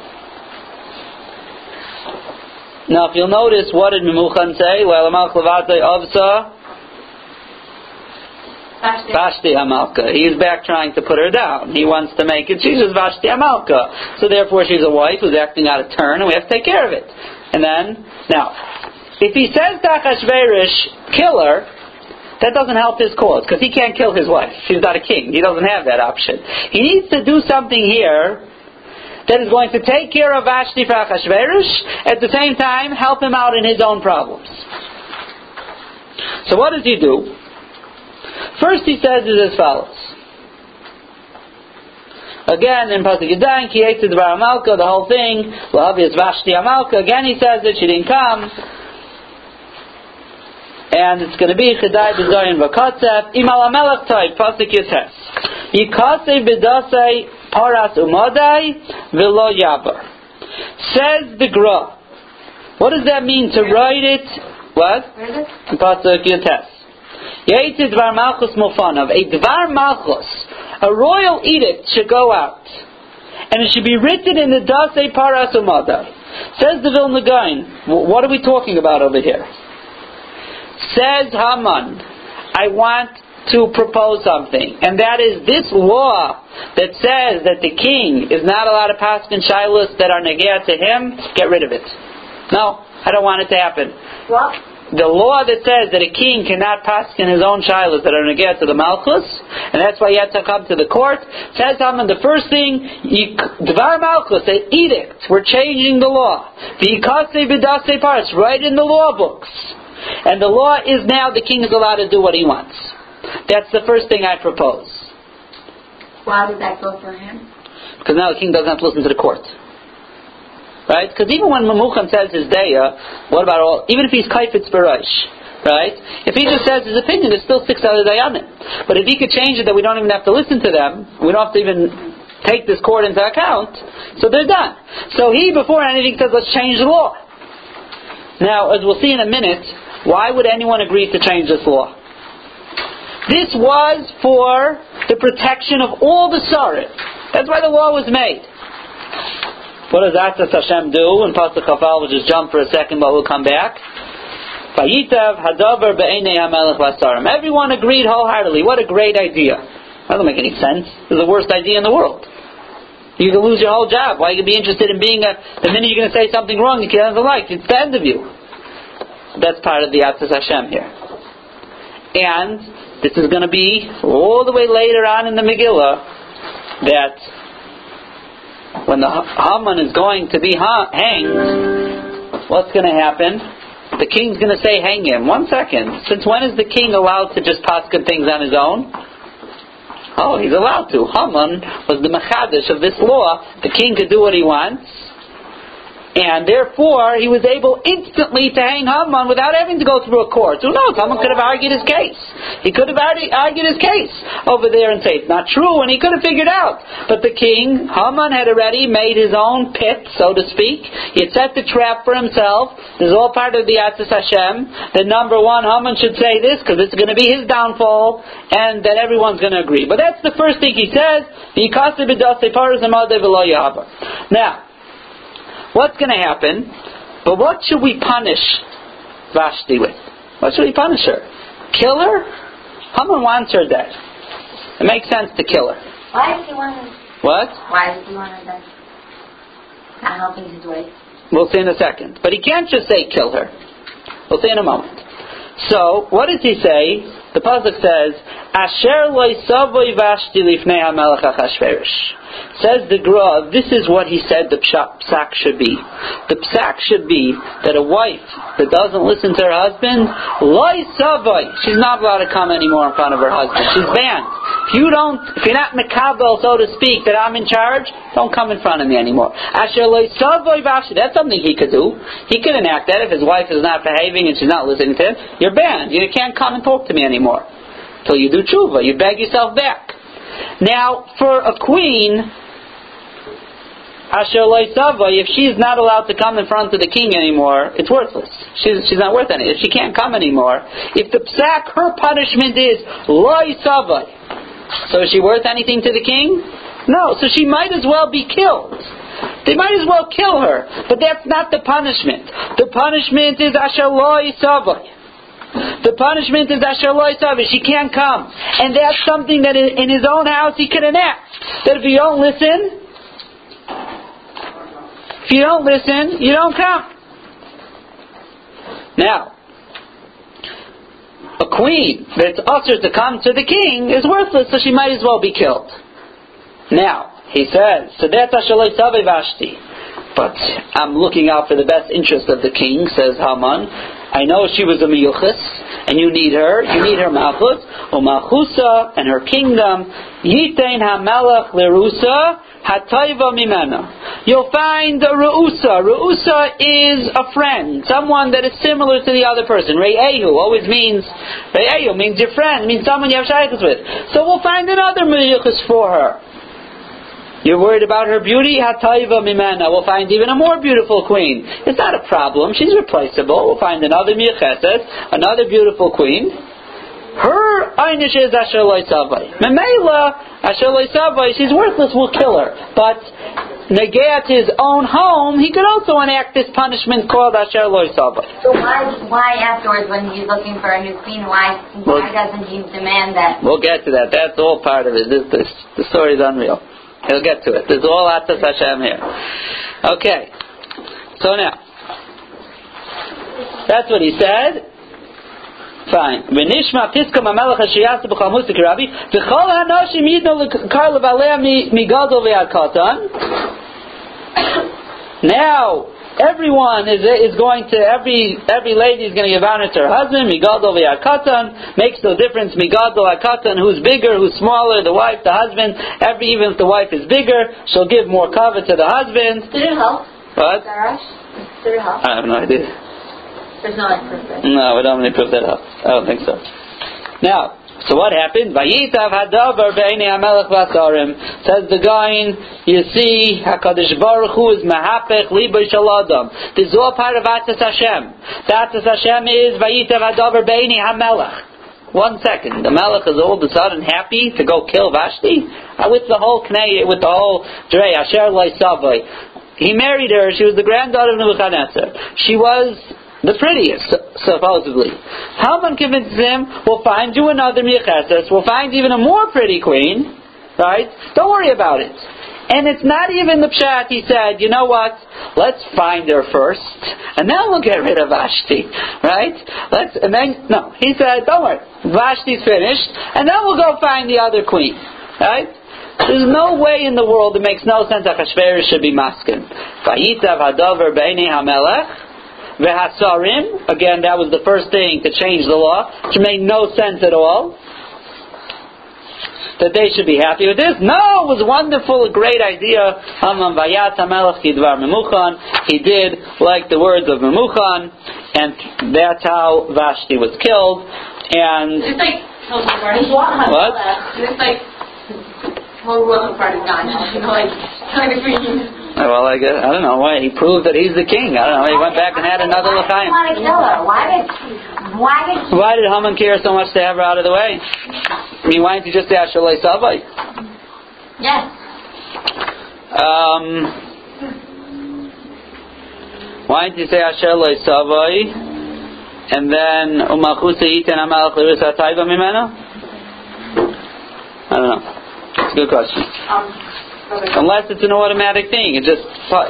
[SPEAKER 1] Now, if you'll notice, what did Memuchan say? Vashti Hamalka. He's back trying to put her down. He wants to make it, she's just Vashti Hamalka. So therefore she's a wife who's acting out of turn and we have to take care of it. And then, now, if he says to Achashverosh, kill her, that doesn't help his cause because he can't kill his wife. She's not a king. He doesn't have that option. He needs to do something here that is going to take care of Vashti for Achashverosh, at the same time help him out in his own problems. So what does he do? First he says is as follows. Again, in Pasuk Yadayin, Ki Bar Amalka, the whole thing, Lahavi is Vashti Amalka. Again he says that she didn't come. And it's going to be Chedai B'Zoyin V'Katzef, Imal Amelech Toy, Pasuk Yites. Yikasei B'Dasei paras umadai velo yabar. Says the Gra. What does that mean to write it? What?
[SPEAKER 2] Where is it?
[SPEAKER 1] Pasuk Yutes. Yaiti dvar malchus mofanav. A dvar malchus, a royal edict should go out. And it should be written in the Dasei Paras Umadai. Says the Vilna Gaon, what are we talking about over here? Says Haman, I want to propose something, and that is this law that says that the king is not allowed to pass in shilas that are negea to him, get rid of it. No, I don't want it to happen.
[SPEAKER 2] What?
[SPEAKER 1] The law that says that a king cannot pass in his own shilas that are negea to the malchus, and that's why he had to come to the court, says Haman, the first thing, you- dvar malchus, an edict, we're changing the law. V'yikase b'dasei paras, right in the law books. And the law is now the king is allowed to do what he wants. That's the first thing I propose.
[SPEAKER 2] Why did that go for him?
[SPEAKER 1] Because now the king doesn't have to listen to the court. Right? Because even when Memuchan says his daya, what about all, even if he's kaifetz barash, right? If he just says his opinion, there's still six other dayanim. But if he could change it that we don't even have to listen to them, we don't have to even take this court into account, so they're done. So he, before anything, says, let's change the law. Now, as we'll see in a minute, why would anyone agree to change this law? This was for the protection of all the Sarit. That's why the law was made. What does Atzas Hashem do? In Pasuk Chafal, we'll just jump for a second, but we'll come back. Everyone agreed wholeheartedly. What a great idea. That doesn't make any sense. It's the worst idea in the world. You can lose your whole job. Why you can be interested in being a, the minute you're going to say something wrong, kid doesn't like. It's the end of you. That's part of the Atzas Hashem here. And this is going to be all the way later on in the Megillah that when the Haman is going to be ha- hanged, what's going to happen? The king's going to say, hang him. One second. Since when is the king allowed to just pass good things on his own? Oh, he's allowed to. Haman was the machadish of this law. The king could do what he wants. And therefore, he was able instantly to hang Haman without having to go through a court. Who knows? Haman could have argued his case. He could have argu- argued his case over there and say it's not true, and he could have figured out. But the king, Haman, had already made his own pit, so to speak. He had set the trap for himself. This is all part of the Atzis Hashem. That number one, Haman should say this because this is going to be his downfall, and that everyone's going to agree. But that's the first thing he says. Now, what's going to happen? But what should we punish Vashti with? What should we punish her? Kill her? Haman wants her dead. It makes sense to kill her.
[SPEAKER 2] Why does he want to?
[SPEAKER 1] What?
[SPEAKER 2] Why does he want to then? Not helping his wife.
[SPEAKER 1] We'll see in a second. But he can't just say kill her. We'll see in a moment. So, what does he say? The pasuk says, "Asher loy savoy vashti lifnei hamelech Achashverosh." Says the Gra, this is what he said the psak should be. The psak should be that a wife that doesn't listen to her husband, she's not allowed to come anymore in front of her husband. She's banned. If you don't, if you're not makabel, so to speak, that I'm in charge, don't come in front of me anymore. Asher that's something he could do. He could enact that if his wife is not behaving and she's not listening to him. You're banned. You can't come and talk to me anymore. Till you do tshuva, you beg yourself back. Now, for a queen, if she's not allowed to come in front of the king anymore, it's worthless. She's, she's not worth anything. She can't come anymore, if the psak, her punishment is loy savoy, so is she worth anything to the king? No, so she might as well be killed. They might as well kill her, but that's not the punishment. The punishment is asher loy savoy. The punishment is asher. She can't come, and that's something that in his own house he could enact. That if you don't listen, if you don't listen, you don't come. Now, a queen that's ushered to come to the king is worthless, so she might as well be killed. Now, he says, Ashalei Savei Vashti. But I'm looking out for the best interest of the king, says Haman. I know she was a miyuchas, and you need her. You need her malchus, or malchusa, and her kingdom. Yitein hamelech lerusa, hatayva mimena. You'll find a reusa. Reusa is a friend, someone that is similar to the other person. Re'ehu always means, Re'ehu means your friend, means someone you have shaykhs with. So we'll find another miyuchas for her. You're worried about her beauty? Hataiva mimena. We'll find even a more beautiful queen. It's not a problem. She's replaceable. We'll find another miacheses, another beautiful queen. Her einish is asher loisavai. Memela asher loisavai. She's worthless. We'll kill her. But negat his own home, he could also enact this punishment called asher loisavai.
[SPEAKER 2] So why, why afterwards, when he's looking for a new queen, why, why doesn't he demand that?
[SPEAKER 1] We'll get to that. That's all part of it. This, this, the story is unreal. He'll get to it. There's all Atas Hashem here. Okay. So now, that's what he said. Fine. Now, everyone is is going to every every lady is going to give honor to her husband. Migadol v'yakatan makes no difference. Migadol akatan, who's bigger, who's smaller, the wife, the husband. Every even if the wife is bigger, she'll give more cover to the husband.
[SPEAKER 2] Did it help?
[SPEAKER 1] What?
[SPEAKER 2] Did it help?
[SPEAKER 1] I have no idea.
[SPEAKER 2] There's no like proof.
[SPEAKER 1] No, we don't really prove that up. I don't think so. Now, so what happened? Says the guy, you see, Hakadosh Baruch Hu is mahapech libo shaladam. This is all part of Atzas Hashem. The Atzas Hashem is Vayitav hadavar be'eni hamelech. One second, the Melech is all of a sudden happy to go kill Vashti Uh, with the whole Knei, with the whole Drei Asher loisavoi, He married her. She was the granddaughter of Nebuchadnezzar. She was the prettiest, supposedly. Haman convinces him, we'll find you another Miacheses, we'll find even a more pretty queen, right? Don't worry about it. And it's not even the pshat, he said, you know what, let's find her first, and then we'll get rid of Vashti, right? Let's, and then, no, he said, don't worry, Vashti's finished, and then we'll go find the other queen, right? There's no way in the world, it makes no sense that Achashverosh should be maskin. Vayitav hamelech, Vehasarim, again, that was the first thing to change the law, which made no sense at all. That they should be happy with this. No, it was wonderful, a great idea. Haman Vayat Hamelech Kidvar He did like the words of Memuchan, and that's how Vashti was killed. And
[SPEAKER 4] It's like total party.
[SPEAKER 1] What?
[SPEAKER 4] It's like whole welcome party's gone. You know, like kind of green.
[SPEAKER 1] Well, I guess I don't know why he proved that he's the king. I don't know. He went back and had another
[SPEAKER 2] Why did
[SPEAKER 1] l'chaim.
[SPEAKER 2] he want to kill her? Why did, why did he
[SPEAKER 1] Why did Haman care so much to have her out of the way? I mean, why didn't he just say Ashalei Savai?
[SPEAKER 2] Yes.
[SPEAKER 1] Um, why didn't you say Asher Lo? And then Umachusa Yitan Amalach Lerisa Taiva Mimena? I don't know. It's a good question.
[SPEAKER 4] Um,
[SPEAKER 1] Unless it's an automatic thing. It just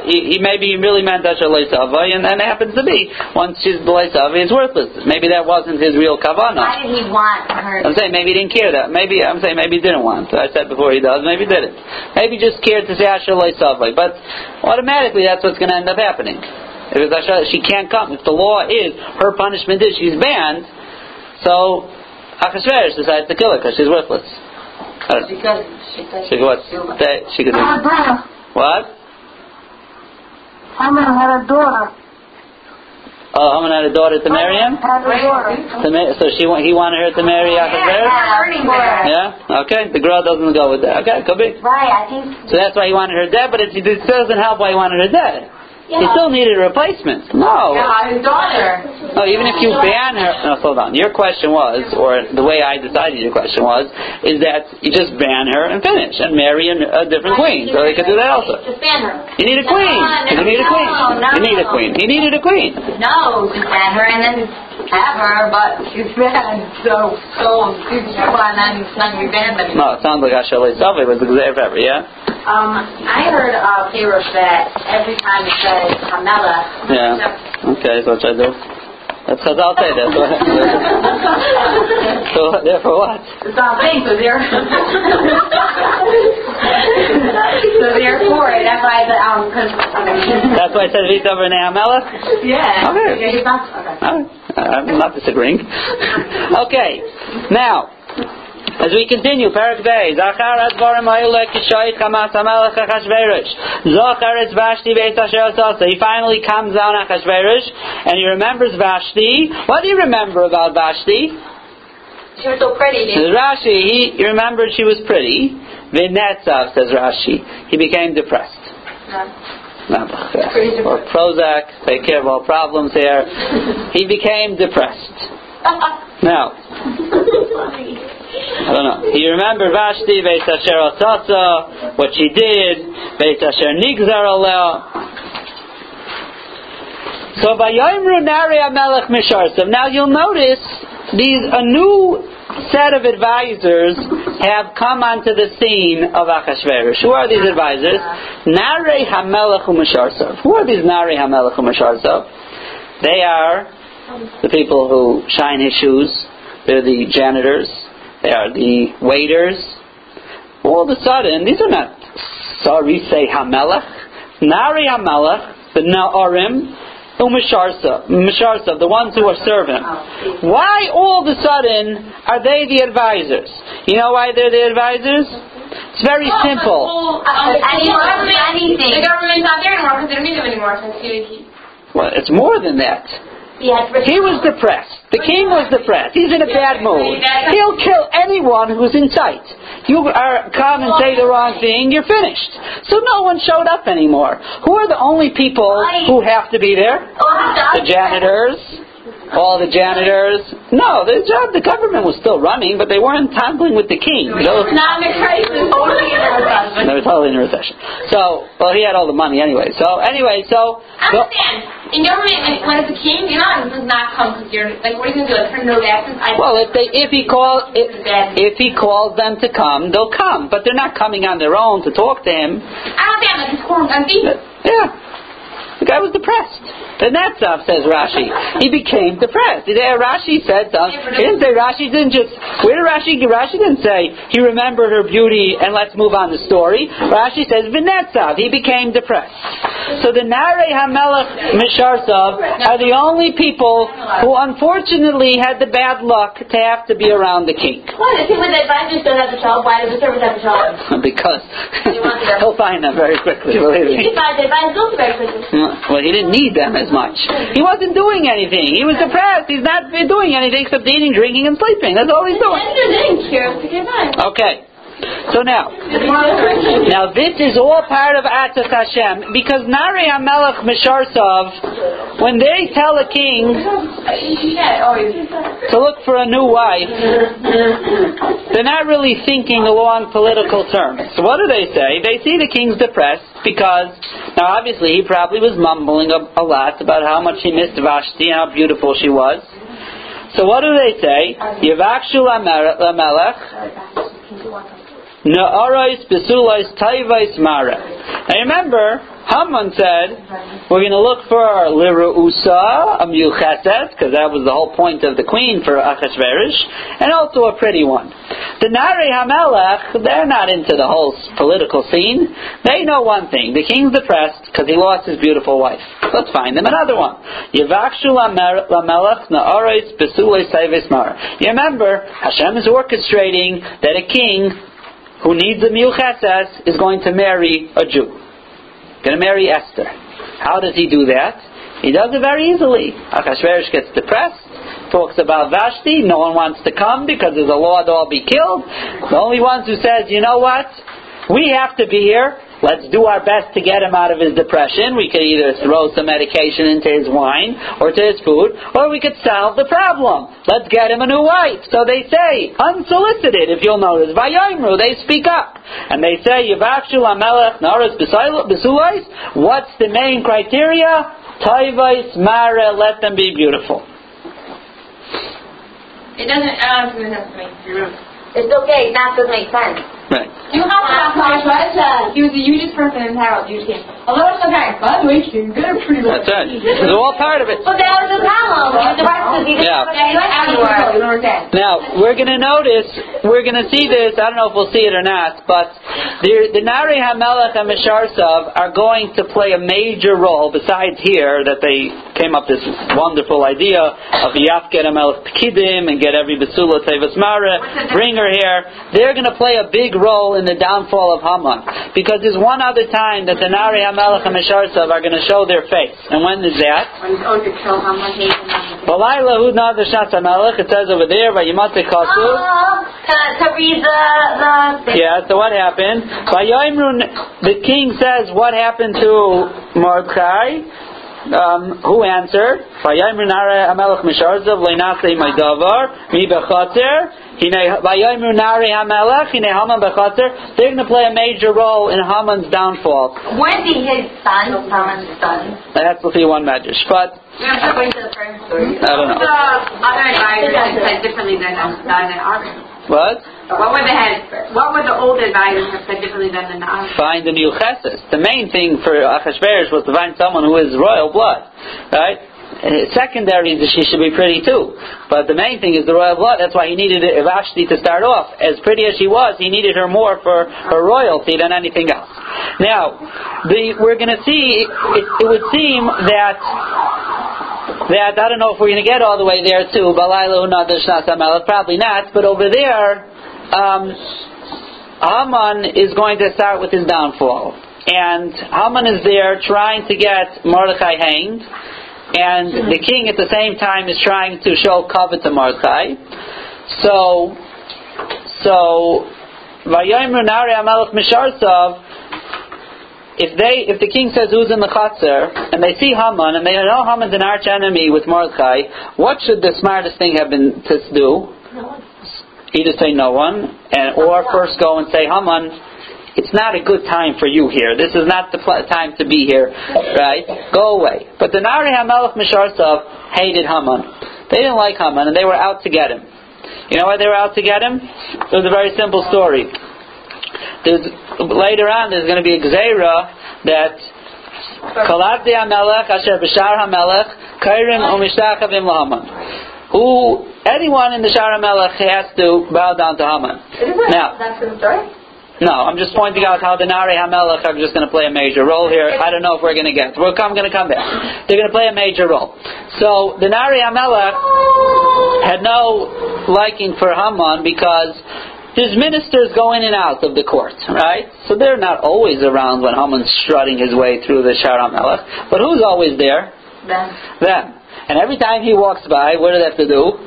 [SPEAKER 1] he, he maybe he really meant Asher Lo Savai, and then it happens to be once she's Lo Savai, it's worthless. Maybe that wasn't his real
[SPEAKER 2] kavana.
[SPEAKER 1] Why
[SPEAKER 2] did he want her?
[SPEAKER 1] I'm saying maybe he didn't care that. Maybe I'm saying maybe he didn't want. I said before he does. Maybe he didn't. Maybe he just cared to say Asher Lo Savai. But automatically, that's what's going to end up happening. If it's Asher, she can't come. If the law is her punishment is she's banned, so Achashverosh decides to kill her because she's worthless. I don't
[SPEAKER 4] she said
[SPEAKER 1] She could what? They- She could do
[SPEAKER 3] brother,
[SPEAKER 1] what?
[SPEAKER 3] Haman had a daughter.
[SPEAKER 1] Oh, Haman had a daughter to marry him.
[SPEAKER 3] Had a daughter.
[SPEAKER 1] To ma- so she wa- he wanted her to marry Achashverosh.
[SPEAKER 2] Yeah,
[SPEAKER 1] Yeah. Okay. The girl doesn't go with that. Okay. Could be.
[SPEAKER 2] Right, I think.
[SPEAKER 1] So that's why he wanted her dead. But it, it doesn't help why he wanted her dead. He still needed a replacement. No.
[SPEAKER 4] Yeah, his daughter.
[SPEAKER 1] No, even if you ban her. No, hold on. Your question was, or the way I decided your question was, is that you just ban her and finish and marry a, a different queen. So they could do that also.
[SPEAKER 4] Just ban her.
[SPEAKER 1] You need a queen. You need a queen. You need a queen. He needed a queen.
[SPEAKER 2] No, just ban her and then have her, but she's bad. So, so, she's one and then not be banned
[SPEAKER 1] No, it sounds like Ashalei Savi was the Gzeir yeah?
[SPEAKER 4] Um, I heard uh, Perush that every time it says Hamela,
[SPEAKER 1] Yeah. Okay, so what should I do? That's because I'll say that. So, so therefore what?
[SPEAKER 4] it's not thing, so they're so therefore that's why the um
[SPEAKER 1] That's why I said Vita over Nehamela?
[SPEAKER 4] yeah
[SPEAKER 1] Okay.
[SPEAKER 4] yeah not okay.
[SPEAKER 1] I'm not disagreeing. okay, now, as we continue, Parak Bey, Zachar Advarim Hayulek Kishoy Chamas Hamelech Achashverosh. Zachar es Vashti Beit Asher. He finally comes down Achashverosh, and he remembers Vashti. What do you remember about Vashti?
[SPEAKER 4] She was so pretty.
[SPEAKER 1] Says Rashi, he, he remembered she was pretty, Vinetzav, says Rashi. He became depressed. Uh-huh. Or Prozac, take care of all problems here. He became depressed. Now, I don't know. You remember Vashti, Beit Asher Asasa, what she did, Beit Asher Nigzar. So Vayomru Nari Amelech Misharsav. Now you'll notice these a new set of advisors have come onto the scene of Achashverosh. Who are these advisors? Nare Hamelech U'Misharsav. Who are these Nare Hamelech U'Misharsav? They are the people who shine his shoes. They're the janitors. They are the waiters. All of a sudden, these are not Sarise Hamelech. Nari Hamelech, the Na'arim, Oh, Umisharsa, Misharsa, the ones who are serving. Why all of a sudden are they the advisors? You know why they're the advisors? It's very simple.
[SPEAKER 4] The government's not there anymore because they don't need them anymore.
[SPEAKER 1] Well, it's more than that.
[SPEAKER 2] He
[SPEAKER 1] was depressed. The king was depressed. He's in a bad mood. He'll kill anyone who's in sight. You are come and say the wrong thing, you're finished. So no one showed up anymore. Who are the only people who have to be there? The janitors. All the janitors. No, the job, the government was still running, but they weren't tampering with the king. Those-
[SPEAKER 4] economic crisis. Totally in a recession.
[SPEAKER 1] they were totally in a recession. So, well, he had all the money anyway. So, anyway, so.
[SPEAKER 4] I understand. In government, when- it's a king, you're not does not come because you're like, what are you gonna do? Like turn no? I
[SPEAKER 1] Well, if they if he call if, if he calls them to come, they'll come. But they're not coming on their own to talk to him.
[SPEAKER 4] I understand. Like it's cool. I'm.
[SPEAKER 1] Yeah, the guy was depressed. That stuff says Rashi. He became depressed. Rashi said something. He didn't say Rashi didn't just. Where did Rashi? Rashi didn't say he remembered her beauty and let's move on the story. Rashi says Vinetzav. He became depressed. So the Nare Hamelech Misharsav are the only people who unfortunately had the bad luck to have to be around the king.
[SPEAKER 2] Why? The people that advisors don't have to show up. Why do the servants have to show up?
[SPEAKER 1] because he'll find them very quickly, believe
[SPEAKER 2] He
[SPEAKER 1] me.
[SPEAKER 2] can find the advisors very quickly.
[SPEAKER 1] Well, he didn't need them as much. He wasn't doing anything. He was depressed. He's not doing anything except eating, drinking, and sleeping. That's all he's doing.
[SPEAKER 4] Thank you. Okay.
[SPEAKER 1] Okay. So now, now this is all part of Atzat Hashem because Nari Hamelech Misharsov, when they tell a king to look for a new wife, they're not really thinking along political terms. So what do they say? They see the king's depressed because, now obviously he probably was mumbling a, a lot about how much he missed Vashti and how beautiful she was. So what do they say? Yavakshu Lamelech, Na'arais Besulais Taivais Mara. Now remember, Haman said, we're going to look for Liru'usa, a Mucheset, because that was the whole point of the queen for Achashverosh, and also a pretty one. The Nari Hamelech, they're not into the whole political scene. They know one thing. The king's depressed because he lost his beautiful wife. Let's find him another one. Yavakshu Lamelech Na'arais Besulais Taivais Mara. You remember, Hashem is orchestrating that a king who needs a milcheses is going to marry a Jew. Going to marry Esther. How does he do that? He does it very easily. Achashverosh gets depressed, talks about Vashti. No one wants to come because there's a law to all be killed. The only ones who says, you know what? We have to be here. Let's do our best to get him out of his depression. We could either throw some medication into his wine or to his food, or we could solve the problem. Let's get him a new wife. So they say, unsolicited, if you'll notice. Vayomru, they speak up. And they say, Yavakshu Amelech Naras Besulais. What's the main criteria? Taivais Mara, let them be beautiful.
[SPEAKER 4] It doesn't. I don't know if it makes sense to me.
[SPEAKER 2] It's okay. That doesn't make sense.
[SPEAKER 1] Right.
[SPEAKER 4] You have to ask my question. He was the hugest person in Harold, huge king. Although it's okay. By the way, king, they're pretty
[SPEAKER 1] That's it. It's all part of it.
[SPEAKER 2] But that was the problem. He was depressed because he didn't
[SPEAKER 1] Yeah.
[SPEAKER 2] put any everywhere.
[SPEAKER 4] You don't understand.
[SPEAKER 1] Now, we're going to notice, we're going to see this, I don't know if we'll see it or not, but the, the Nari HaMelech and Misharsav are going to play a major role, besides here, that they came up this wonderful idea of the Yafket HaMelech Pekidim and get every Besula Tevis Mara, bring her here. They're going to play a big role in the downfall of Haman. Because there's one other time that the Nari HaMelech and Misharsav are going to show their face. And when is that?
[SPEAKER 2] When he's going to kill Haman, he
[SPEAKER 1] Valayla hudna hamelech. It says over there, vayimate kasu.
[SPEAKER 2] Oh, to, to read the, the
[SPEAKER 1] Yeah, so what happened? The king says, what happened to Mordechai? Um, who answered? Vayoimru nare hamelech misharzav leinasei my davar mi bechater. Hine- Vayoimru nare hamelech hine Haman bechater. They're going to play a major role in Haman's downfall.
[SPEAKER 2] Weren't his son? Haman's son.
[SPEAKER 1] That's the one medrash. But
[SPEAKER 2] We have to wait to the first story.
[SPEAKER 1] I don't know.
[SPEAKER 4] The other advisors said differently than the others.
[SPEAKER 1] What?
[SPEAKER 4] What would the head? What would the old advisors have said differently than the others?
[SPEAKER 1] find a new chesed. The main thing for Achashverosh was to find someone who is royal blood, right? Uh, Secondary is she should be pretty too, but the main thing is the royal blood. That's why he needed Vashti to start off. As pretty as she was, he needed her more for her royalty than anything else. Now, the, we're going to see. It, it would seem that that I don't know if we're going to get all the way there too. Probably not. But over there, um, Haman is going to start with his downfall. And Haman is there trying to get Mordechai hanged. And the king at the same time is trying to show kovod to Mordechai. So, so, Vayomer Nari Amelech Misharsav, if they, if the king says who's in the chutzner, and they see Haman, and they know Haman's an arch enemy with Mordechai, what should the smartest thing have been to do? Either say no one, and or first go and say Haman, it's not a good time for you here. This is not the pl- time to be here, right? Go away. But the Nari Hamelech Misharsav hated Haman. They didn't like Haman, and they were out to get him. You know why they were out to get him? It was a very simple story. There's, later on, there's going to be a gzeira that Kalati Hamelech Asher B'Shar Hamelech Kairim Umishtachavim Lahaman. Who anyone in the Shar Hamelech has to bow down to Haman. Now,
[SPEAKER 2] That's the story?
[SPEAKER 1] no, I'm just pointing out how the Nari Hamelech are just going to play a major role here. I don't know if we're going to get. We're come, going to come back. They're going to play a major role. So the Nari Hamelech had no liking for Haman because his ministers go in and out of the court, right? So they're not always around when Haman's strutting his way through the Shar Hamelech. But who's always there?
[SPEAKER 2] Then.
[SPEAKER 1] Them. And every time he walks by, what do they have to do?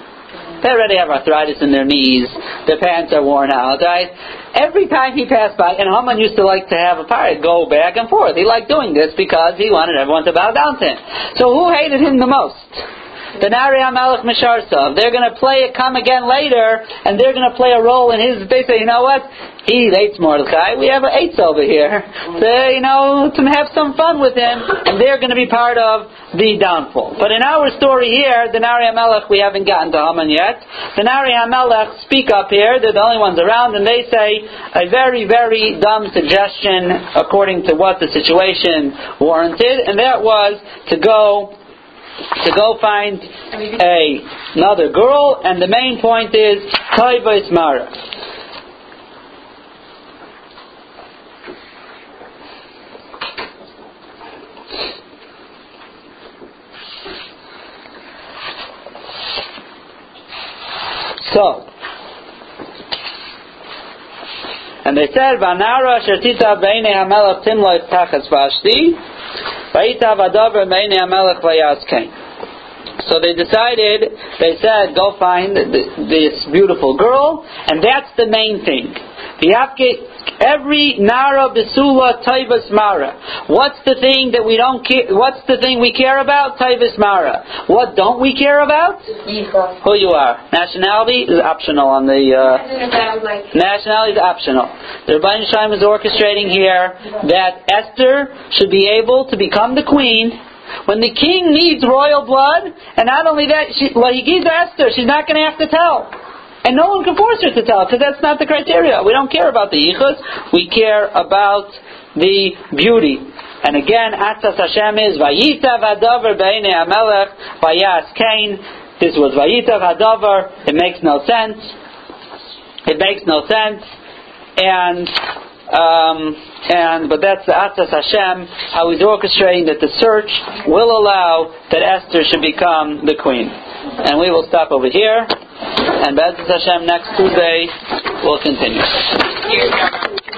[SPEAKER 1] They already have arthritis in their knees. Their pants are worn out, right? Every time he passed by, and Haman used to like to have a pirate go back and forth. He liked doing this because he wanted everyone to bow down to him. So who hated him the most? The Nari Amelech Misharsav. They're going to play it come again later, and they're going to play a role in his. They say, you know what? He hates Mordechai. We have eights over here. So, you know, to have some fun with him, and they're going to be part of the downfall. But in our story here, the Nari Amelech, we haven't gotten to Haman yet. The Nari Amelech speak up here. They're the only ones around, and they say a very, very dumb suggestion according to what the situation warranted, and that was to go to go find a, another girl, and the main point is Taiva Ismara. So, and they said, "Vanara shetita beine hamelach timloy tachas vashti, vayita vadavar beine hamelach vayaskein." So they decided. They said, "Go find th- this beautiful girl," and that's the main thing. The every nara besula taivas mara. What's the thing that we don't care? What's the thing we care about? Taivas mara. What don't we care about? Who you are. Nationality is optional on the. Uh,
[SPEAKER 4] Imagine if that was like
[SPEAKER 1] Nationality is optional. The Ribbono Shel Olam is orchestrating here that Esther should be able to become the queen when the king needs royal blood, and not only that, she, well, he gives Esther, she's not going to have to tell. And no one can force her to tell, because that's not the criteria. We don't care about the yichus, we care about the beauty. And again, Atzas Hashem is Vayita Vadavar Beine Amelech Vayas Cain. This was Vayita Vadavar. It makes no sense. It makes no sense. And um, and but that's the Atzas Hashem, how he's orchestrating that the search will allow that Esther should become the queen. And we will stop over here. And Bezras Hashem next Tuesday will continue.